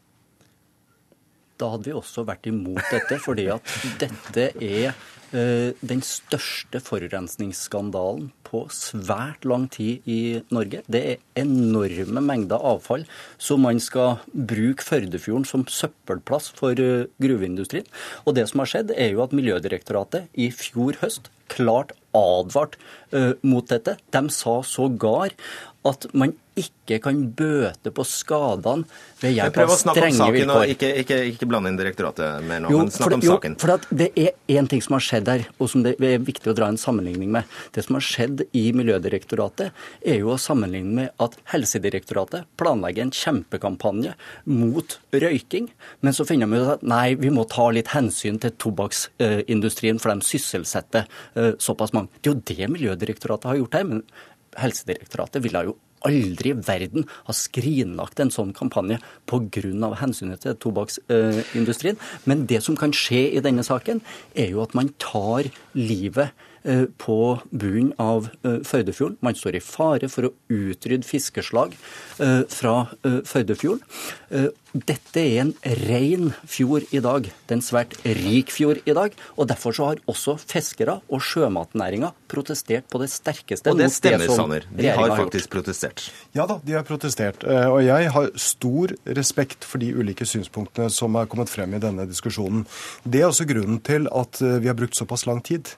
Da hadde vi også vært imot dette, fordi at dette er eh, den største forurensningsskandalen på svært lang tid i Norge. Det er enorme mengder avfall som man skal bruke Førdefjorden som søppelplass for eh, gruveindustrien. Og det som har skjedd, er jo at Miljødirektoratet i fjor høst klart advart uh, mot dette. De sa sågar at man ikke kan bøte på skadene ved hjelp Prøv å snakke om strenge saken, vilkår. og ikke, ikke, ikke blande inn direktoratet mer nå, Jo, men snakk om jo, saken. for at det er én ting som har skjedd her, og som det er viktig å dra en sammenligning med. Det som har skjedd i Miljødirektoratet, er jo å sammenligne med at Helsedirektoratet planlegger en kjempekampanje mot røyking, men så finner de ut at nei, vi må ta litt hensyn til tobakksindustrien, for de sysselsetter eh, såpass mange. Det er jo det Miljødirektoratet har gjort her. men Helsedirektoratet ville jo aldri i verden ha skrinlagt en sånn kampanje pga. hensynet til tobakksindustrien. Men det som kan skje i denne saken, er jo at man tar livet eh, på bunnen av eh, Førdefjorden. Man står i fare for å utrydde fiskeslag eh, fra eh, Førdefjorden. Eh, Dette er en ren fjord i dag. Det er en svært rik fjord i dag. og Derfor så har også fiskere og sjømatnæringa protestert på det sterkeste. Og det stemmer, som Sanner. De har gjort. faktisk protestert. Ja da, de har protestert. Eh, Og jeg har stor respekt for de ulike synspunktene som er kommet frem i denne diskusjonen. Det er også grunnen til at eh, vi har brukt såpass lang tid.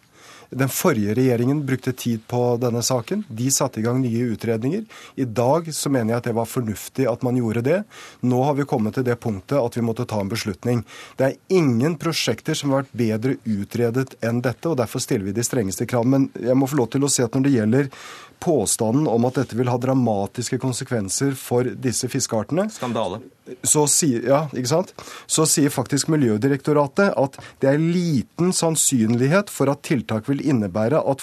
Den forrige regjeringen brukte tid på denne saken. De satte i gang nye utredninger. I dag så mener jeg at det var fornuftig at man gjorde det. Nå har vi kommet til det punktet at vi måtte ta en beslutning. Det er ingen prosjekter som har vært bedre utredet enn dette, og derfor stiller vi de strengeste krav. Men jeg må få lov til å si at når det gjelder påstanden om at dette vil ha dramatiske konsekvenser for disse fiskeartene, Skandale. så sier, ja, ikke sant? så sier faktisk Miljødirektoratet at det er liten sannsynlighet for at tiltak vil innebære at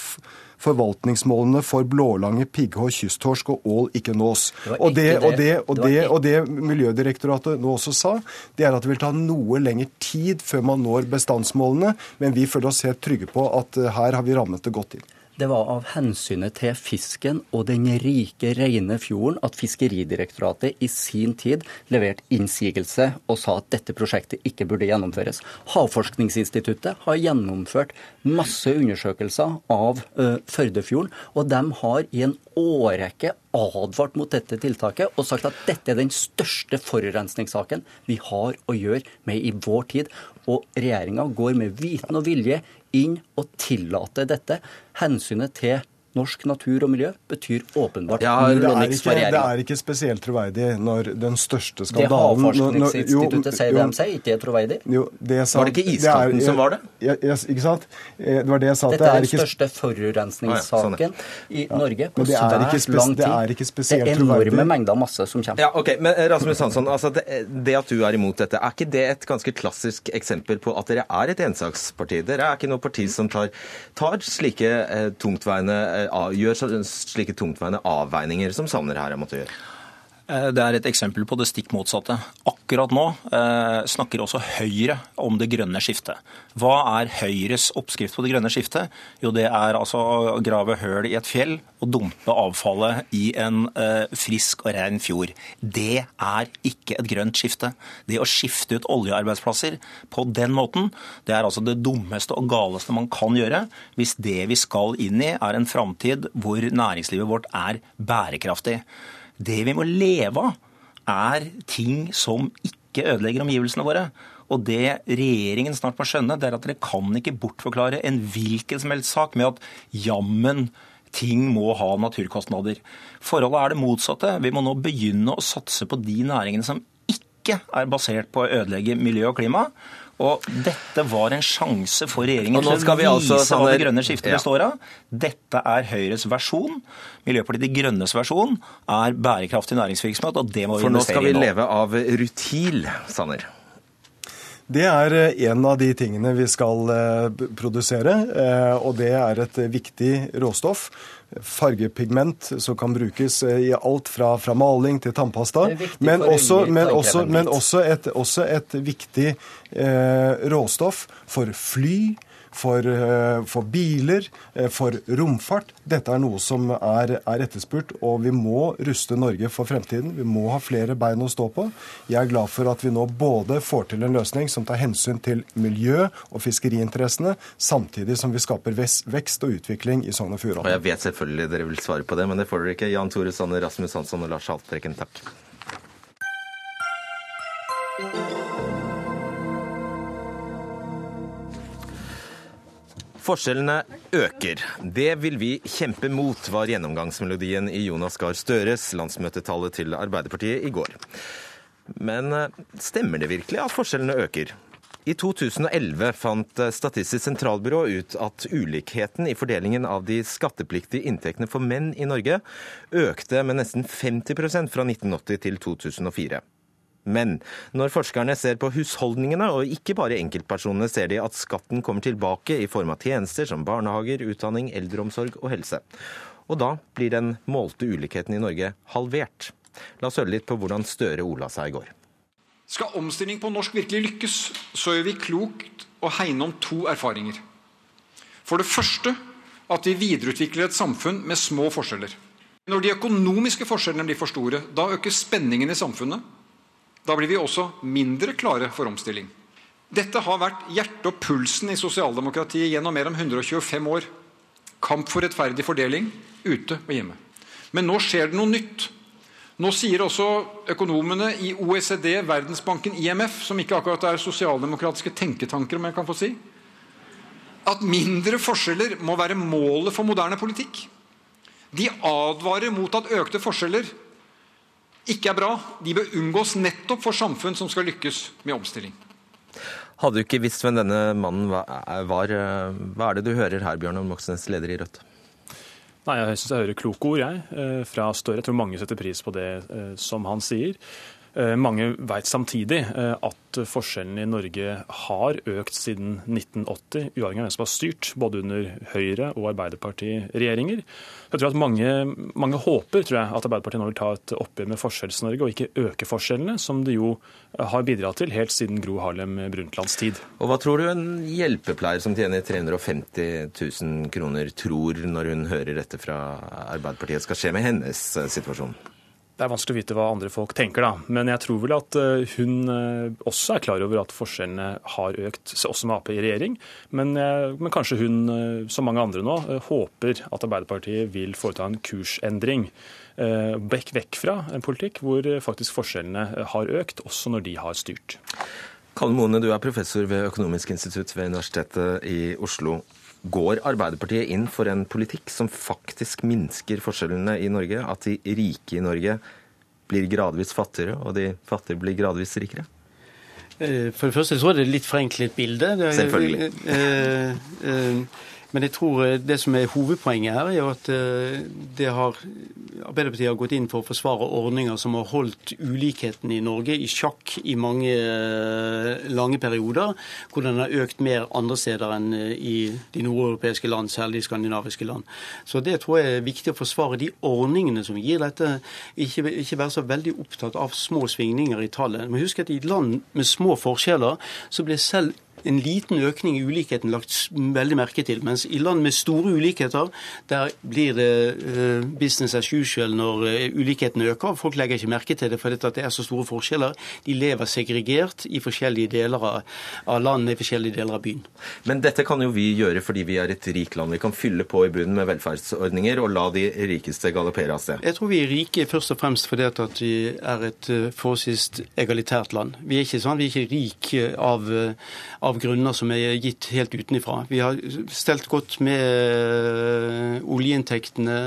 forvaltningsmålene for blålange, pigghå, kysttorsk og ål ikke nås. Det Og det, ikke og, det, det. og, Det var og det Miljødirektoratet nå også sa, det er at det vil ta noe lengre tid før man når bestandsmålene, men vi føler oss helt trygge på at eh, her har vi rammet det godt inn. Det var av hensynet til fisken og den rike, rene fjorden at Fiskeridirektoratet i sin tid leverte innsigelse og sa at dette prosjektet ikke burde gjennomføres. Havforskningsinstituttet har gjennomført masse undersøkelser av Førdefjorden, og de har i en årrekke advart mot dette tiltaket og sagt at dette er den største forurensningssaken vi har å gjøre med i vår tid. Og regjeringa går med viten og vilje inn og tillate dette. Hensynet til norsk natur og miljø betyr åpenbart Ja, Det er, ikke, det er ikke spesielt troverdig når den største Det skandalen Det Havforskningsinstituttet sier det de sier, ikke er troverdig. Jo, det sa, Var det ikke iskanten er- som var det? Ja, ja, ikke sant? Eh, Det var det jeg sa. Dette det er er den ikke, største forurensningssaken i Norge på men det er ikke svært spes- lang det tid. er ikke spesielt det er enorme troverdig. mengder masse som kommer. Ja, ok, men eh, Rasmus Hansson, altså det, det at du er imot dette, er ikke det et ganske klassisk eksempel på at dere er et ensaksparti? Dere er ikke noe parti som tar, tar slike eh, tungtveiende, eh, gjør slike tungtveiende avveininger som Sanner her måtte gjøre? Eh, Det er et eksempel på det stikk motsatte. Akkurat nå eh, snakker også Høyre om det grønne skiftet. Hva er Høyres oppskrift på det grønne skiftet? Jo, det er altså å grave høl i et fjell og dumpe avfallet i en eh, frisk og ren fjord. Det er ikke et grønt skifte. Det å skifte ut oljearbeidsplasser på den måten, det er altså det dummeste og galeste man kan gjøre hvis det vi skal inn i er en framtid hvor næringslivet vårt er bærekraftig. Det vi må leve av, er ting som ikke ødelegger omgivelsene våre. Og det regjeringen snart må skjønne, det er at dere kan ikke bortforklare en hvilken som helst sak med at jammen ting må ha naturkostnader. Forholdet er det motsatte. Vi må nå begynne å satse på de næringene som ikke er basert på å ødelegge miljø og klima. Og dette var en sjanse for regjeringen til å vise altså, hva det grønne skiftet Ja. består av. Dette er Høyres versjon. Miljøpartiet De Grønnes versjon er bærekraftig næringsvirksomhet, og det må vi investere nå. For nå skal vi nå. leve av rutil, Sanner. Det er eh, en av de tingene vi skal eh, produsere, eh, og det er et viktig råstoff. Fargepigment som kan brukes eh, i alt fra, fra maling til tannpasta. Men også, men også, men også, et, også et viktig eh, råstoff for fly. For, eh, for biler, eh, for romfart. Dette er noe som er, er etterspurt, og vi må ruste Norge for fremtiden. Vi må ha flere bein å stå på. Jeg er glad for at vi nå både får til en løsning som tar hensyn til miljø- og fiskeriinteressene, samtidig som vi skaper vekst og utvikling i Sogn og Og Fjordane. jeg vet selvfølgelig dere vil svare på det, men det får dere ikke. Jan Tore Sanner, Rasmus Hansson og Lars Haltbrekken, takk. Forskjellene øker. Det vil vi kjempe mot, var gjennomgangsmelodien i Jonas Gahr Støres landsmøtetale til Arbeiderpartiet i går. Men eh, stemmer det virkelig at forskjellene øker? I 2011 fant Statistisk sentralbyrå ut at ulikheten i fordelingen av de skattepliktige inntektene for menn i Norge økte med nesten 50% fra 1980 til 2004. Men når forskerne ser på husholdningene, og ikke bare enkeltpersonene, ser de at skatten kommer tilbake i form av tjenester som barnehager, utdanning, eldreomsorg og helse. Og da blir den målte ulikheten i Norge halvert. La oss høre litt på hvordan Støre ola seg i går. Skal omstilling på norsk virkelig lykkes, så gjør vi klokt å hegne om to erfaringer. For det første at vi videreutvikler et samfunn med små forskjeller. Når de økonomiske forskjellene blir for store, da øker spenningen i samfunnet. Da blir vi også mindre klare for omstilling. Dette har vært hjertet og pulsen i sosialdemokratiet gjennom mer enn 125 år. Kamp for rettferdig fordeling, ute og hjemme. Men nå skjer det noe nytt. Nå sier også økonomene i OECD, Verdensbanken, IMF, som ikke akkurat er sosialdemokratiske tenketanker, om jeg kan få si, at mindre forskjeller må være målet for moderne politikk. De advarer mot at økte forskjeller ikke er bra. De bør unngås nettopp for samfunn som skal lykkes med omstilling. Hadde du ikke visst hvem denne mannen var, hva er det du hører her, Bjørnar Moxnes, leder i Rødt? Nei, Jeg syns jeg hører kloke ord jeg, eh, fra Støre. Jeg tror mange setter pris på det eh, som han sier. Eh, mange vet samtidig at forskjellene i Norge har økt siden 1980, uavhengig av hvem som har styrt, både under Høyre- og Arbeiderparti-regjeringer. Jeg tror at mange, mange, håper jeg, at Arbeiderpartiet nå vil ta et oppgjør med Forskjells-Norge og ikke øke forskjellene, som det jo har bidratt til helt siden Gro Harlem Brundtlands tid. Og Hva tror du en hjelpepleier som tjener 350 000 kroner tror når hun hører dette fra Arbeiderpartiet skal skje med hennes situasjon? Det er vanskelig å vite hva andre folk tenker, da. Men jeg tror vel at eh, hun eh, også er klar over at forskjellene har økt, også med Ap i regjering. Men, eh, men, kanskje hun, som mange andre nå, håper at Arbeiderpartiet vil foreta en kursendring. Vekk, vekk fra en politikk hvor faktisk forskjellene har økt, også når de har styrt. Kalle Mone, du er professor ved Økonomisk institutt ved Universitetet i Oslo. Går Arbeiderpartiet inn for en politikk som faktisk minsker forskjellene i Norge? At de rike i Norge blir gradvis fattigere, og de fattige blir gradvis rikere? Eh, for det første så er det et litt forenklet bilde. Selvfølgelig. Eh, eh, men jeg tror eh, det som er hovedpoenget her, er at eh, har, Arbeiderpartiet har gått inn for å forsvare ordninger som har holdt ulikheten i Norge i sjakk i mange eh, lange perioder, hvor den har økt mer andre steder enn i de nordeuropeiske land, særlig de skandinaviske land. Så det tror jeg er viktig å forsvare de ordningene som gir dette. Ikke, ikke være så veldig opptatt av små svingninger i tallet. Men husk at i land med små forskjeller så blir selv en liten økning i ulikheten lagt veldig merke til. Mens i land med store ulikheter, der blir det uh, business as usual når uh, ulikheten øker. Folk legger ikke merke til det fordi det er så store forskjeller. De lever segregert i forskjellige deler av, landet, i forskjellige deler av byen. Men dette kan jo vi gjøre fordi vi er et rikt land. Vi kan fylle på i bunnen med velferdsordninger og la de rikeste galoppere av sted. Jeg tror vi er rike først og fremst fordi at vi er et uh, forholdsvis egalitært land. Vi er ikke sånn, vi er ikke rike av, av av grunner som er gitt helt utenifra. Vi har stelt godt med eh, oljeinntektene.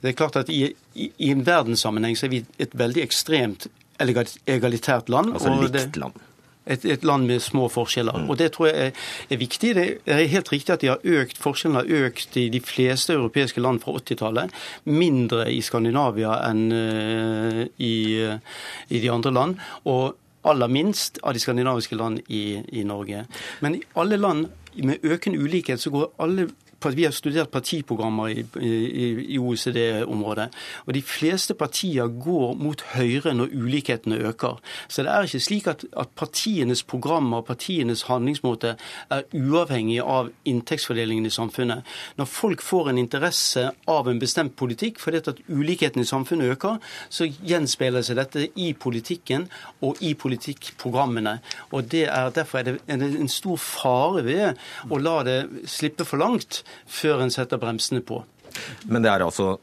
Det er klart at i, i, i en verdenssammenheng så er vi et veldig ekstremt egalitært land. Altså likt land. Et, et, land med små forskjeller. Mm. Og Det tror jeg er, er, viktig. Det er helt riktig at de har økt, forskjellene har økt i de fleste europeiske land fra 80-tallet. Mindre i Skandinavia enn uh, i, uh, i de andre land. Og aller minst av de skandinaviske land i, i Norge. Men i alle land med økende ulikhet så går alle vi har studert partiprogrammer i, i, i OECD-området. og De fleste partier går mot høyre når ulikhetene øker. Så det er ikke slik at, at partienes programmer partienes handlingsmåte er uavhengig av inntektsfordelingen i samfunnet. Når folk får en interesse av en bestemt politikk fordi at ulikhetene i samfunnet øker, så gjenspeiler seg dette i politikken og i politikkprogrammene. Og det er Derfor er det en stor fare ved å la det slippe for langt før en setter bremsene på. Men det er altså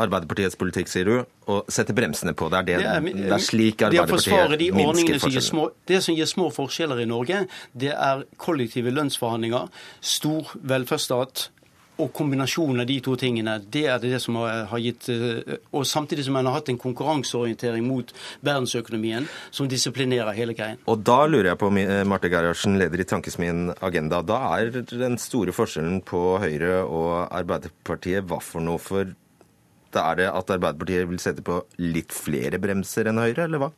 Arbeiderpartiets politikk, sier du, å sette bremsene på. Det er, det, Det er- det er slik Arbeiderpartiet de minsker forskjellene. små, Det som gir små forskjeller i Norge, det er kollektive lønnsforhandlinger, stor velferdsstat og kombinasjonen av de to tingene. Det er det som har har gitt eh, Og samtidig som man har hatt en konkurranseorientering mot verdensøkonomien som disiplinerer hele greien. Og da lurer jeg på, eh, Marte Gerhardsen, leder i Tankesmien Agenda. Da er den store forskjellen på Høyre og Arbeiderpartiet hva for noe? For da er det at Arbeiderpartiet vil sette på litt flere bremser enn Høyre, eller hva?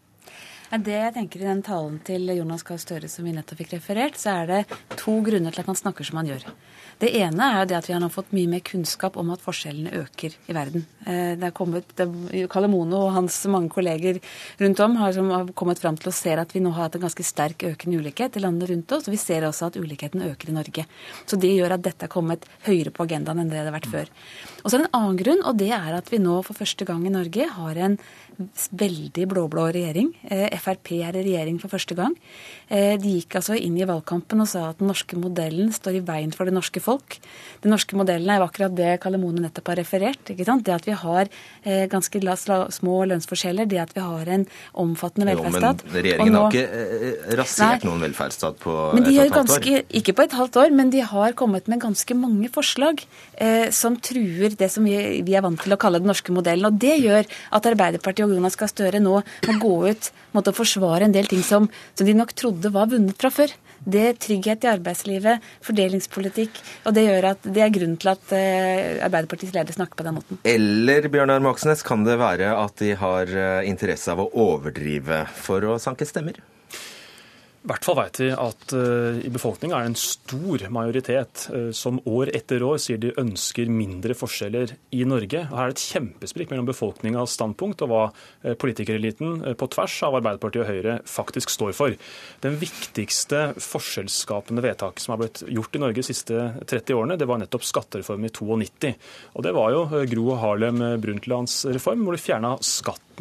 Det jeg tenker I den talen til Jonas Gahr Støre som vi nettopp fikk referert, så er det to grunner til at man snakker som man gjør. Det ene er det at vi har fått mye mer kunnskap om at forskjellene øker i verden. Eh, Det er kommet, det, Kalle Mono og hans mange kolleger rundt om har, som har kommet fram til å se at vi nå har hatt en ganske sterk økende ulikhet i landene rundt oss. Og vi ser også at ulikheten øker i Norge. Så det gjør at dette er kommet høyere på agendaen enn det det har vært før. Og så er det en annen grunn, og det er at vi nå for første gang i Norge har en veldig blå-blå regjering. Eh, Frp er i regjering for første gang. Eh, De gikk altså inn i valgkampen og sa at den norske modellen står i veien for det norske folk. Den norske modellen er jo akkurat det Kalle Mone nettopp har referert. Det at vi har eh, ganske små lønnsforskjeller, det at vi har en omfattende velferdsstat. Jo, men regjeringen Og har ikke eh, rasert Nei. noen velferdsstat på men de et et halvt år. ikke på et halvt år, men de har kommet med ganske mange forslag eh, som truer det som vi, vi er vant til å kalle den norske modellen. Og det gjør at Arbeiderpartiet og Jonas Gahr Støre nå må gå ut måtte forsvare en del ting som, som de nok trodde var vunnet fra før. Det er trygghet i arbeidslivet, fordelingspolitikk, og det gjør at det er grunnen til at eh, Arbeiderpartiets leder snakker på den måten. Eller Bjørnar Moxnes, kan det være at de har eh, interesse av å overdrive for å sanke stemmer? I hvert fall vet vi at eh, i befolkningen er det en stor majoritet eh, som år etter år sier de ønsker mindre forskjeller i Norge. Og Her er det et kjempesprik mellom befolkningas standpunkt og hva eh, politikereliten på tvers av Arbeiderpartiet og Høyre faktisk står for. Den viktigste forskjellsskapende vedtaket som har blitt gjort i Norge de siste 30 årene, det var nettopp skattereformen i 92. Og det var jo Gro Harlem Brundtlands reform, hvor de fjerna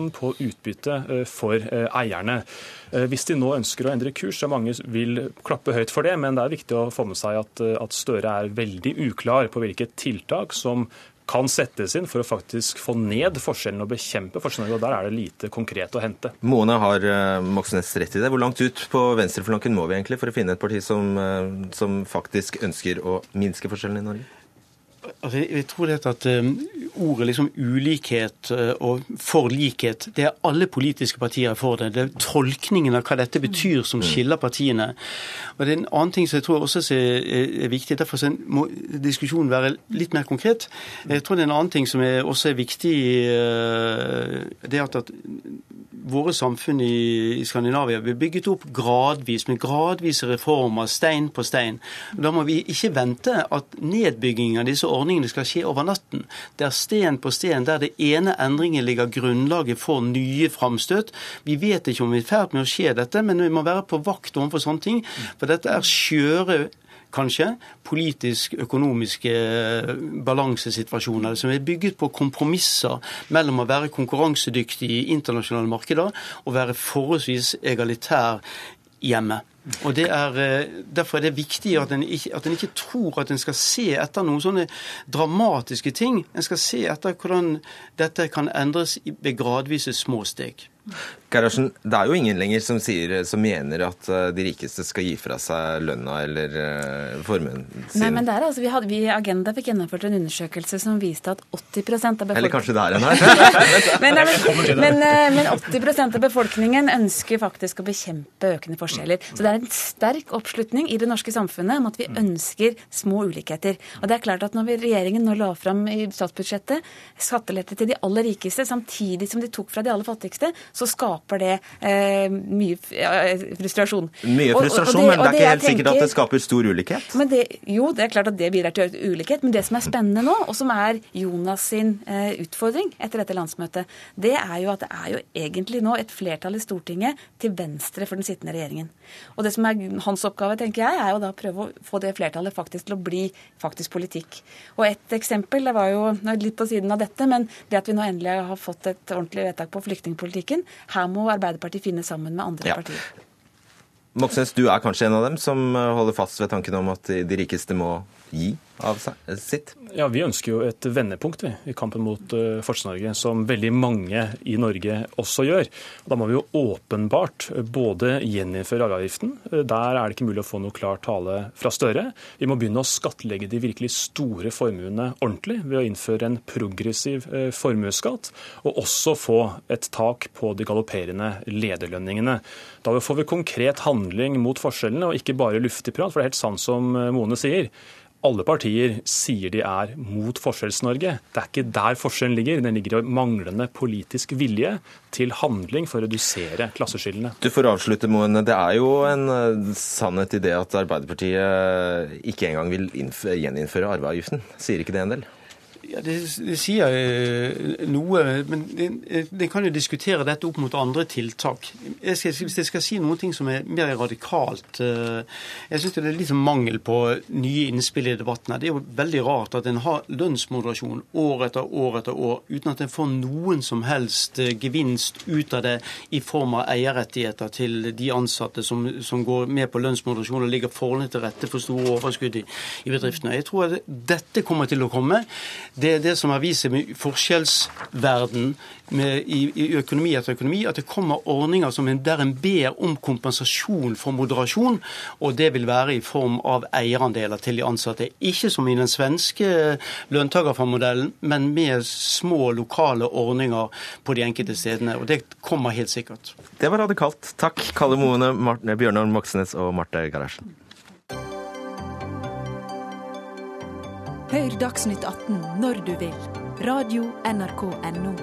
skatten på utbytte eh, for eh, eierne. Eh, Hvis de nå ønsker å endre kurs, så mange vil klappe høyt for det, men det er viktig å få med seg at, at Støre er veldig uklar på hvilke tiltak som kan settes inn for å faktisk få ned forskjellene og bekjempe forskjellene. og Der er det lite konkret å hente. Mona har Moxnes rett i det. Hvor langt ut på venstreflanken må vi egentlig for å finne et parti som, som faktisk ønsker å minske forskjellene i Norge? Altså, jeg tror det at um, ordet liksom ulikhet uh, og forlikhet, det er alle politiske partier for det. Det er tolkningen av hva dette betyr som skiller partiene. Og det er en annen ting som jeg tror også er, viktig. Derfor må diskusjonen være litt mer konkret. Jeg tror det er en annen ting som er, også er viktig. Uh, det er at, at våre samfunn i, i Skandinavia blir bygget opp gradvis, med gradvise reformer, stein på stein. Da må vi ikke vente at nedbygging av disse ordningene skal skje over natten. Det er sten på sten der det ene endringen ligger grunnlaget for nye framstøt. Vi vet ikke om vi er i ferd med å skje dette, men vi må være på vakt overfor sånne ting. For dette er skjøre kanskje, politisk-økonomiske balansesituasjoner som er bygget på kompromisser mellom å være konkurransedyktig i internasjonale markeder og være forholdsvis egalitær hjemme. Og er, eh, Derfor er det viktig at en, ikke, at en ikke tror at en skal se etter noen sånne dramatiske ting. En skal se etter hvordan dette kan endres ved gradvise små steg. Gerhardsen, det er jo ingen lenger som, sier, som mener at eh, de rikeste skal gi fra seg lønna eller uh, formuen sin. Nei, men det er altså, vi, hadde, vi i Agenda fikk gjennomført en undersøkelse som viste at 80 av befolkningen Eller kanskje det er en her? men, men, men, eh, men 80 av befolkningen ønsker faktisk å bekjempe økende forskjeller. Så det er en sterk oppslutning i det norske samfunnet om at vi ønsker små ulikheter. Og det er klart at når vi, regjeringen nå la fram i statsbudsjettet skattelette til de aller rikeste, samtidig som de tok fra de aller fattigste, så skaper det eh, mye frustrasjon. Mye frustrasjon, og- og det- men det er ikke helt tenker, sikkert at det skaper stor ulikhet. men det, jo, det er klart at det bidrar til ulikhet. Men det som er spennende nå, og som er Jonas sin eh, utfordring etter dette landsmøtet, det er jo at det er jo egentlig nå et flertall i Stortinget til venstre for den sittende regjeringen. Og det som er hans oppgave, tenker jeg, er jo da å prøve å få det flertallet faktisk til å bli faktisk politikk. Og et eksempel, det var jo litt på siden av dette, men det at vi nå endelig har fått et ordentlig vedtak på flyktningpolitikken, her må Arbeiderpartiet finne sammen med andre Ja. partier. Moxnes, du er kanskje en av dem som eh, holder fast ved tanken om at de rikeste må gi av sitt? Ja, Vi ønsker jo et vendepunkt vi, i kampen mot uh, Forskjells-Norge, som veldig mange i Norge også gjør. Da må vi jo åpenbart både gjeninnføre arveavgiften. Der er det ikke mulig å få noe klar tale fra Støre. Vi må begynne å skattlegge de virkelig store formuene ordentlig ved å innføre en progressiv formuesskatt, og også få et tak på de galopperende lederlønningene. Da får vi konkret handling mot forskjellene, og ikke bare luftig prat. For det er helt sant som Mone sier alle partier sier de er mot Forskjells-Norge. Det er ikke der forskjellen ligger. Den ligger i manglende politisk vilje til handling for å redusere klasseskillene. Du får avslutte, Moen. Det er jo en eh, sannhet i det at Arbeiderpartiet ikke engang vil gjeninnføre arveavgiften. Sier ikke det en del? Ja, det, det, sier eh, noe, men en kan jo diskutere dette opp mot andre tiltak. Jeg skal, hvis jeg skal si noen ting som er mer radikalt eh, Jeg syns det er litt sånn mangel på nye innspill i debatten. Det er jo veldig rart at en har lønnsmoderasjon år etter år etter år uten at en får noen som helst eh, gevinst ut av det i form av eierrettigheter til de ansatte som, som går med på lønnsmoderasjon og ligger forholdene til rette for store overskudd i, i bedriftene. Jeg tror at dette kommer til å komme. Det er det som har vist seg med forskjellsverden med, i, i, økonomi etter økonomi, at det kommer ordninger en, der en ber om kompensasjon for moderasjon, og det vil være i form av eierandeler til de ansatte. Ikke som i den svenske lønntakerfondmodellen, men med små lokale ordninger på de enkelte stedene. Og det kommer helt sikkert. Det var radikalt. Takk, Kalle Moene, Bjørnar Moxnes og Marte Garasjen. Hør Dagsnytt 18 når du vil. Radio NRK Radio.nrk.no.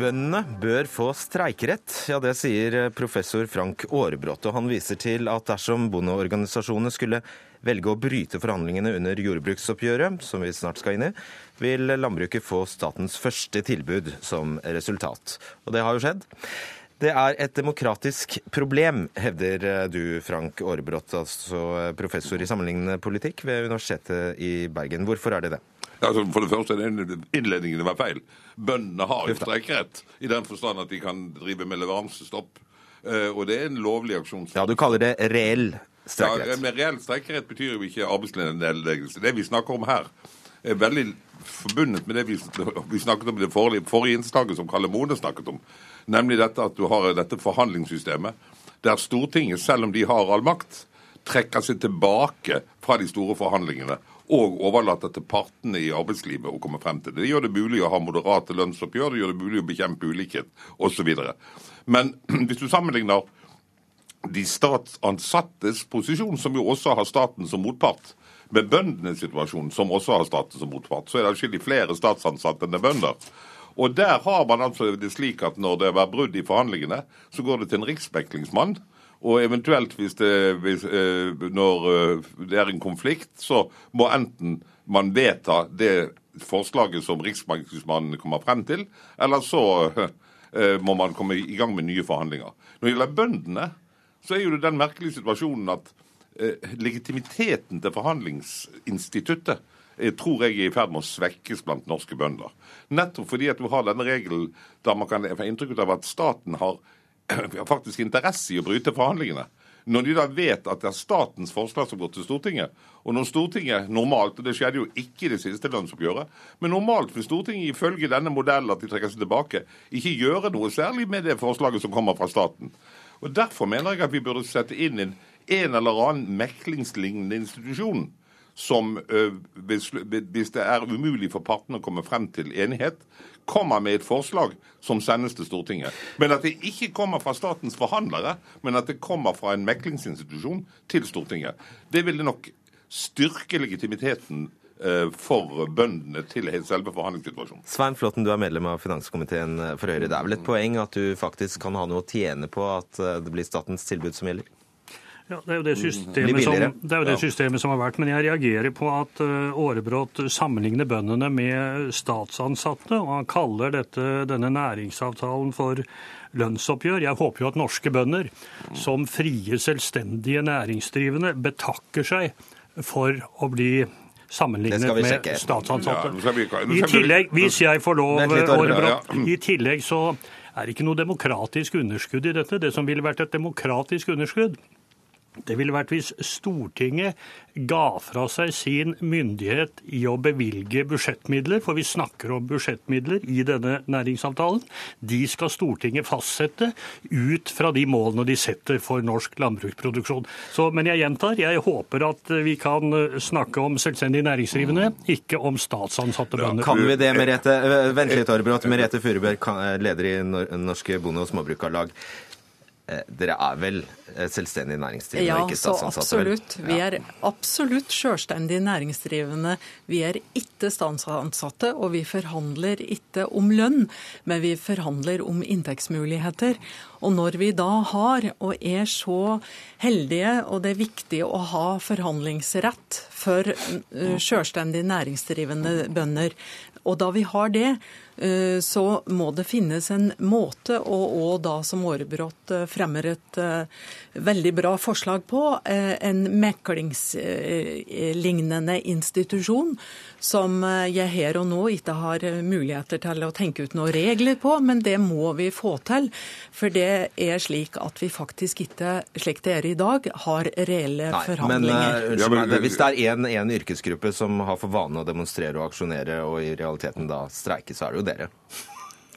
Bøndene bør få streikerett, ja det sier professor Frank Aarebrot. Og han viser til at dersom bondeorganisasjonene skulle velge å bryte forhandlingene under jordbruksoppgjøret, som vi snart skal inn i, vil landbruket få statens første tilbud som resultat. Og det har jo skjedd. Det er et demokratisk problem, hevder eh, du, Frank Aarebrot, altså eh, professor i sammenlignende politikk ved Universitetet i Bergen. Hvorfor er det det? Altså, for det første, Innledningen var feil. Bøndene har jo streikerett i den forstand at de kan drive med leveransestopp. Eh, og det er en lovlig aksjon. Ja, du kaller det reell streikerett. Ja, men Reell streikerett betyr jo ikke arbeidsnedleggelse. Det vi snakker om her, er veldig forbundet med det vi, vi snakket om i det forrige, forrige innslaget som Kalle Mone snakket om. Nemlig dette at du har dette forhandlingssystemet der Stortinget, selv om de har all makt, trekker seg tilbake fra de store forhandlingene og overlater til partene i arbeidslivet å komme frem til det. Det gjør det mulig å ha moderate lønnsoppgjør, det gjør det mulig å bekjempe ulikhet osv. Men hvis du sammenligner de statsansattes posisjon, som jo også har staten som motpart, med bøndenes situasjon, som også har staten som motpart, så er det atskillig flere statsansatte enn det er bønder. Og der har man altså det slik at når det var brudd i forhandlingene, så går det til en riksmeklingsmann. Og eventuelt hvis det, hvis, eh, når eh, det er en konflikt, så må enten man vedta det forslaget som riksmeklingsmannen kommer frem til, eller så eh, må man komme i gang med nye forhandlinger. Når det gjelder bøndene, så er jo det den merkelige situasjonen at legitimiteten til forhandlingsinstituttet tror jeg er i ferd med å svekkes blant norske bønder. Nettopp fordi at du har denne regelen der man kan få inntrykk av at staten har faktisk interesse i å bryte forhandlingene. Når de da vet at det er statens forslag som går til Stortinget, og når Stortinget normalt, og det skjedde jo ikke i det siste lønnsoppgjøret, men normalt vil Stortinget ifølge denne modellen at de trekker seg tilbake, ikke gjøre noe særlig med det forslaget som kommer fra staten. Og Derfor mener jeg at vi burde sette inn en, en eller annen meklingslignende institusjon som hvis, hvis det er umulig for partene å komme frem til enighet, kommer med et forslag som sendes til Stortinget. Men at det ikke kommer fra statens forhandlere, men at det kommer fra en meklingsinstitusjon til Stortinget. Det ville nok styrke legitimiteten for bøndene til selve forhandlingssituasjonen. Svein Flåtten, du er medlem av finanskomiteen for Høyre. Det er vel et poeng at du faktisk kan ha noe å tjene på at det blir statens tilbud som gjelder? Ja, Det er jo det systemet, som, det er jo det systemet som har vært. Men jeg reagerer på at Aarebrot sammenligner bøndene med statsansatte. Og han kaller dette, denne næringsavtalen for lønnsoppgjør. Jeg håper jo at norske bønder, som frie, selvstendige næringsdrivende, betakker seg for å bli sammenlignet med statsansatte. I tillegg, hvis jeg får lov, Aarebrot, i tillegg så er det ikke noe demokratisk underskudd i dette. Det som ville vært et demokratisk underskudd, det ville vært hvis Stortinget ga fra seg sin myndighet i å bevilge budsjettmidler, for vi snakker om budsjettmidler i denne næringsavtalen. De skal Stortinget fastsette ut fra de målene de setter for norsk landbruksproduksjon. Så, men jeg gjentar, jeg håper at vi kan snakke om selvstendig næringsdrivende, ikke om statsansatte bønder. Kan vi det, Merete? Vent litt, Arbrot. Merete Furubjørg, leder i Norske Bonde- og Småbrukarlag. Eh, dere er vel eh, selvstendig næringsdrivende, ja, ikke så absolutt. Vi er absolutt selvstendig næringsdrivende. Vi er ikke statsansatte, og vi forhandler ikke om lønn, men vi forhandler om inntektsmuligheter. Og når vi da har, og er så heldige, og det er viktig å ha forhandlingsrett for eh, selvstendig næringsdrivende bønder, og da vi har det, så må det finnes en måte, og, og da som Aarebrot fremmer et veldig bra forslag på, en meklingslignende institusjon som jeg her og nå ikke har muligheter til å tenke ut noen regler på, men det må vi få til. For det er slik at vi faktisk ikke, slik det er i dag, har reelle Nei, forhandlinger. Men, uh, hvis det er én yrkesgruppe som har for vane å demonstrere og aksjonere, og i realiteten da streike, så er det jo dere.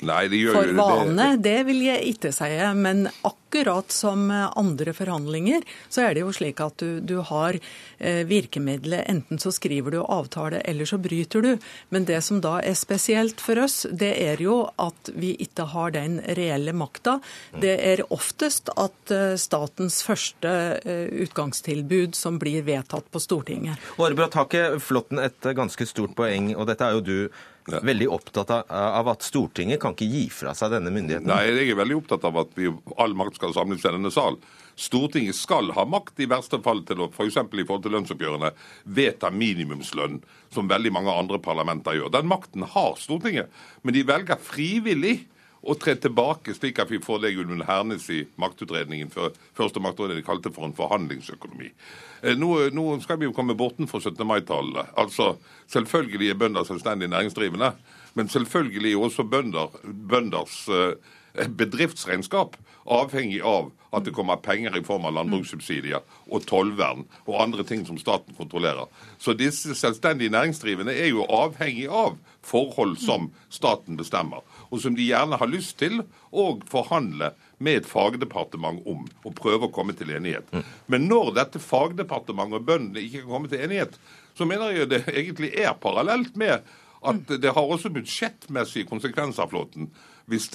Nei, de gjør For vane, det vil jeg ikke si. Men akkurat som andre forhandlinger, så er det jo slik at du, du har eh, virkemidlet. Enten så skriver du avtale, eller så bryter du. Men det som da er spesielt for oss, det er jo at vi ikke har den reelle makta. Det er oftest at eh, statens første eh, utgangstilbud som blir vedtatt på Stortinget. Aarebrot, har ikke Flåtten et ganske stort poeng, og dette er jo du veldig opptatt av at Stortinget kan ikke gi fra seg denne myndigheten? Nei, jeg er veldig opptatt av at vi, all makt skal samles i denne sal. Stortinget skal ha makt i verste fall til å f.eks. For i forhold til lønnsoppgjørene vedta minimumslønn, som veldig mange andre parlamenter gjør. Den makten har Stortinget, men de velger frivillig å tre tilbake, slik at vi får det Gudmund Hernes i maktutredningen før, første maktutredning kalte for en forhandlingsøkonomi. Eh, nå, nå, skal vi jo komme bortenfor 17. mai-tallene. Altså, selvfølgelig er bønder selvstendig næringsdrivende, men selvfølgelig er også bønder, bønders eh, bedriftsregnskap avhengig av at det kommer penger i form av landbrukssubsidier og tollvern og andre ting som staten kontrollerer. Så disse selvstendige næringsdrivende er jo avhengig av forhold som staten bestemmer, og som de gjerne har lyst til å forhandle med et fagdepartement om, og prøve å komme til enighet. Men når dette fagdepartementet og bøndene ikke kan komme til enighet, så mener jeg det egentlig er parallelt med at det har også budsjettmessige konsekvenser, Flåten. Hvis,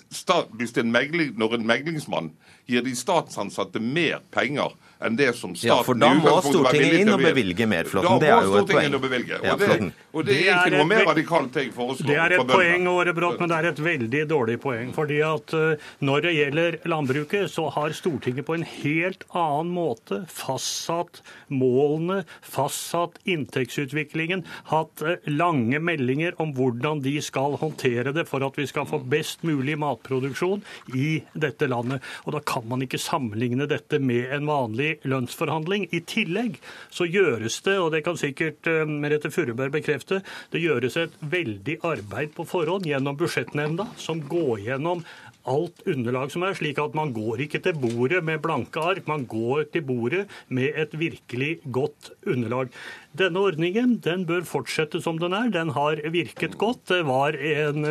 hvis en megling, når en meglingsmann gir de statsansatte mer penger enn det som staten Ja, for da må Stortinget inn og bevilge mer, Flåtten. Det er jo et poeng. bevilge. Og det, og det er Det er ikke noe mer radikalt jeg foreslår Det er et poeng, Åre Brått, men det er et veldig dårlig poeng. fordi at eh, Når det gjelder landbruket, så har Stortinget på en helt annen måte fastsatt målene, fastsatt inntektsutviklingen, hatt eh, lange meldinger om hvordan de skal håndtere det for at vi skal få best mulig matproduksjon i dette landet. Og Da kan man ikke sammenligne dette med en vanlig lønnsforhandling. I tillegg så gjøres det, og det kan sikkert eh, Merete Furuberg bekrefte, det gjøres et veldig arbeid på forhånd gjennom budsjettnemnda, som går gjennom alt underlag som er, slik at man går ikke til bordet med blanke ark, man går til bordet med et virkelig godt underlag. Denne ordningen den bør fortsette som den er. Den har virket godt. Det var en,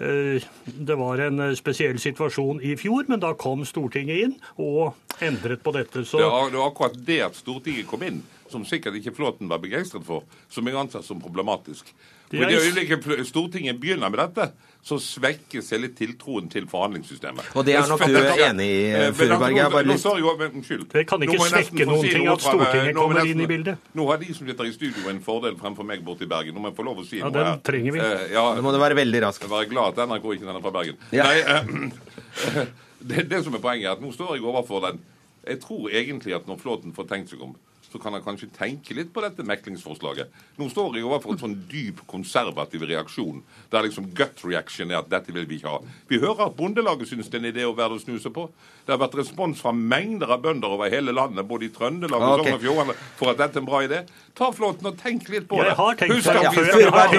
eh, det var en spesiell situasjon i fjor, men da kom Stortinget inn og endret på dette. Så Det var akkurat det at Stortinget kom inn, som sikkert ikke Flåten var begeistret for, som jeg anser som problematisk. Det er- I det øyeblikket Stortinget begynner med dette, så svekkes hele tiltroen til forhandlingssystemet. Og det er nok du er enig i, Eh, Furuberg. Nå- står jeg jo- men Unnskyld. Det kan ikke Nå svekke noen si ting at Stortinget nå kommer nesten, inn i bildet. Nå har de som sitter i studio en fordel fremfor meg borte i Bergen. Nå må jeg få lov å si Ja, noe den trenger vi. Uh, ja, Nå må du være veldig rask. Være glad at NRK ikke er fra Bergen. Ja. Nei, uh, det, det som er poenget, er at nå står jeg overfor den Jeg tror egentlig at når Flåten får tenkt seg om, så kan han kanskje tenke litt på dette meklingsforslaget. Nå står jeg overfor en sånn dyp konservativ reaksjon, der liksom gut reaction er at dette vil vi ikke ha. Vi hører at Bondelaget synes det er en idé å være å snuse på. Det har vært respons fra mengder av bønder over hele landet, både i Trøndelag og Ok. Sogn og Fjordane, for at dette er en bra idé. Ta Flåten og tenk litt på Jeg det. har tenkt Husk at vi skal- Furuberg,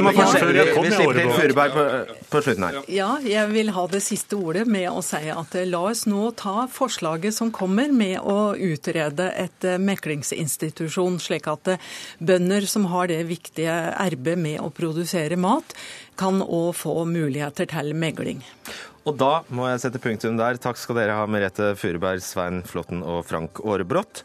jeg på, på slutten her. Ja, jeg vil ha det siste ordet med å si at eh, la oss nå ta forslaget som kommer med å utrede et eh, meklingsinstitusjon, slik at eh, bønder som har det viktige arbeidet med å produsere mat, kan òg få muligheter til megling. Og da må jeg sette punktum der. Takk skal dere ha, Merete Furuberg, Svein Flåtten og Frank Aarebrot.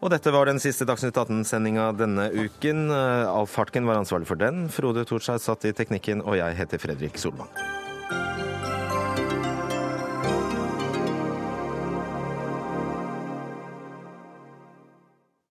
Og dette var den siste Dagsnytt 18-sendinga denne uken. Alf Hartken var ansvarlig for den. Frode Thorshaug satt i teknikken, og jeg heter Fredrik Solvang.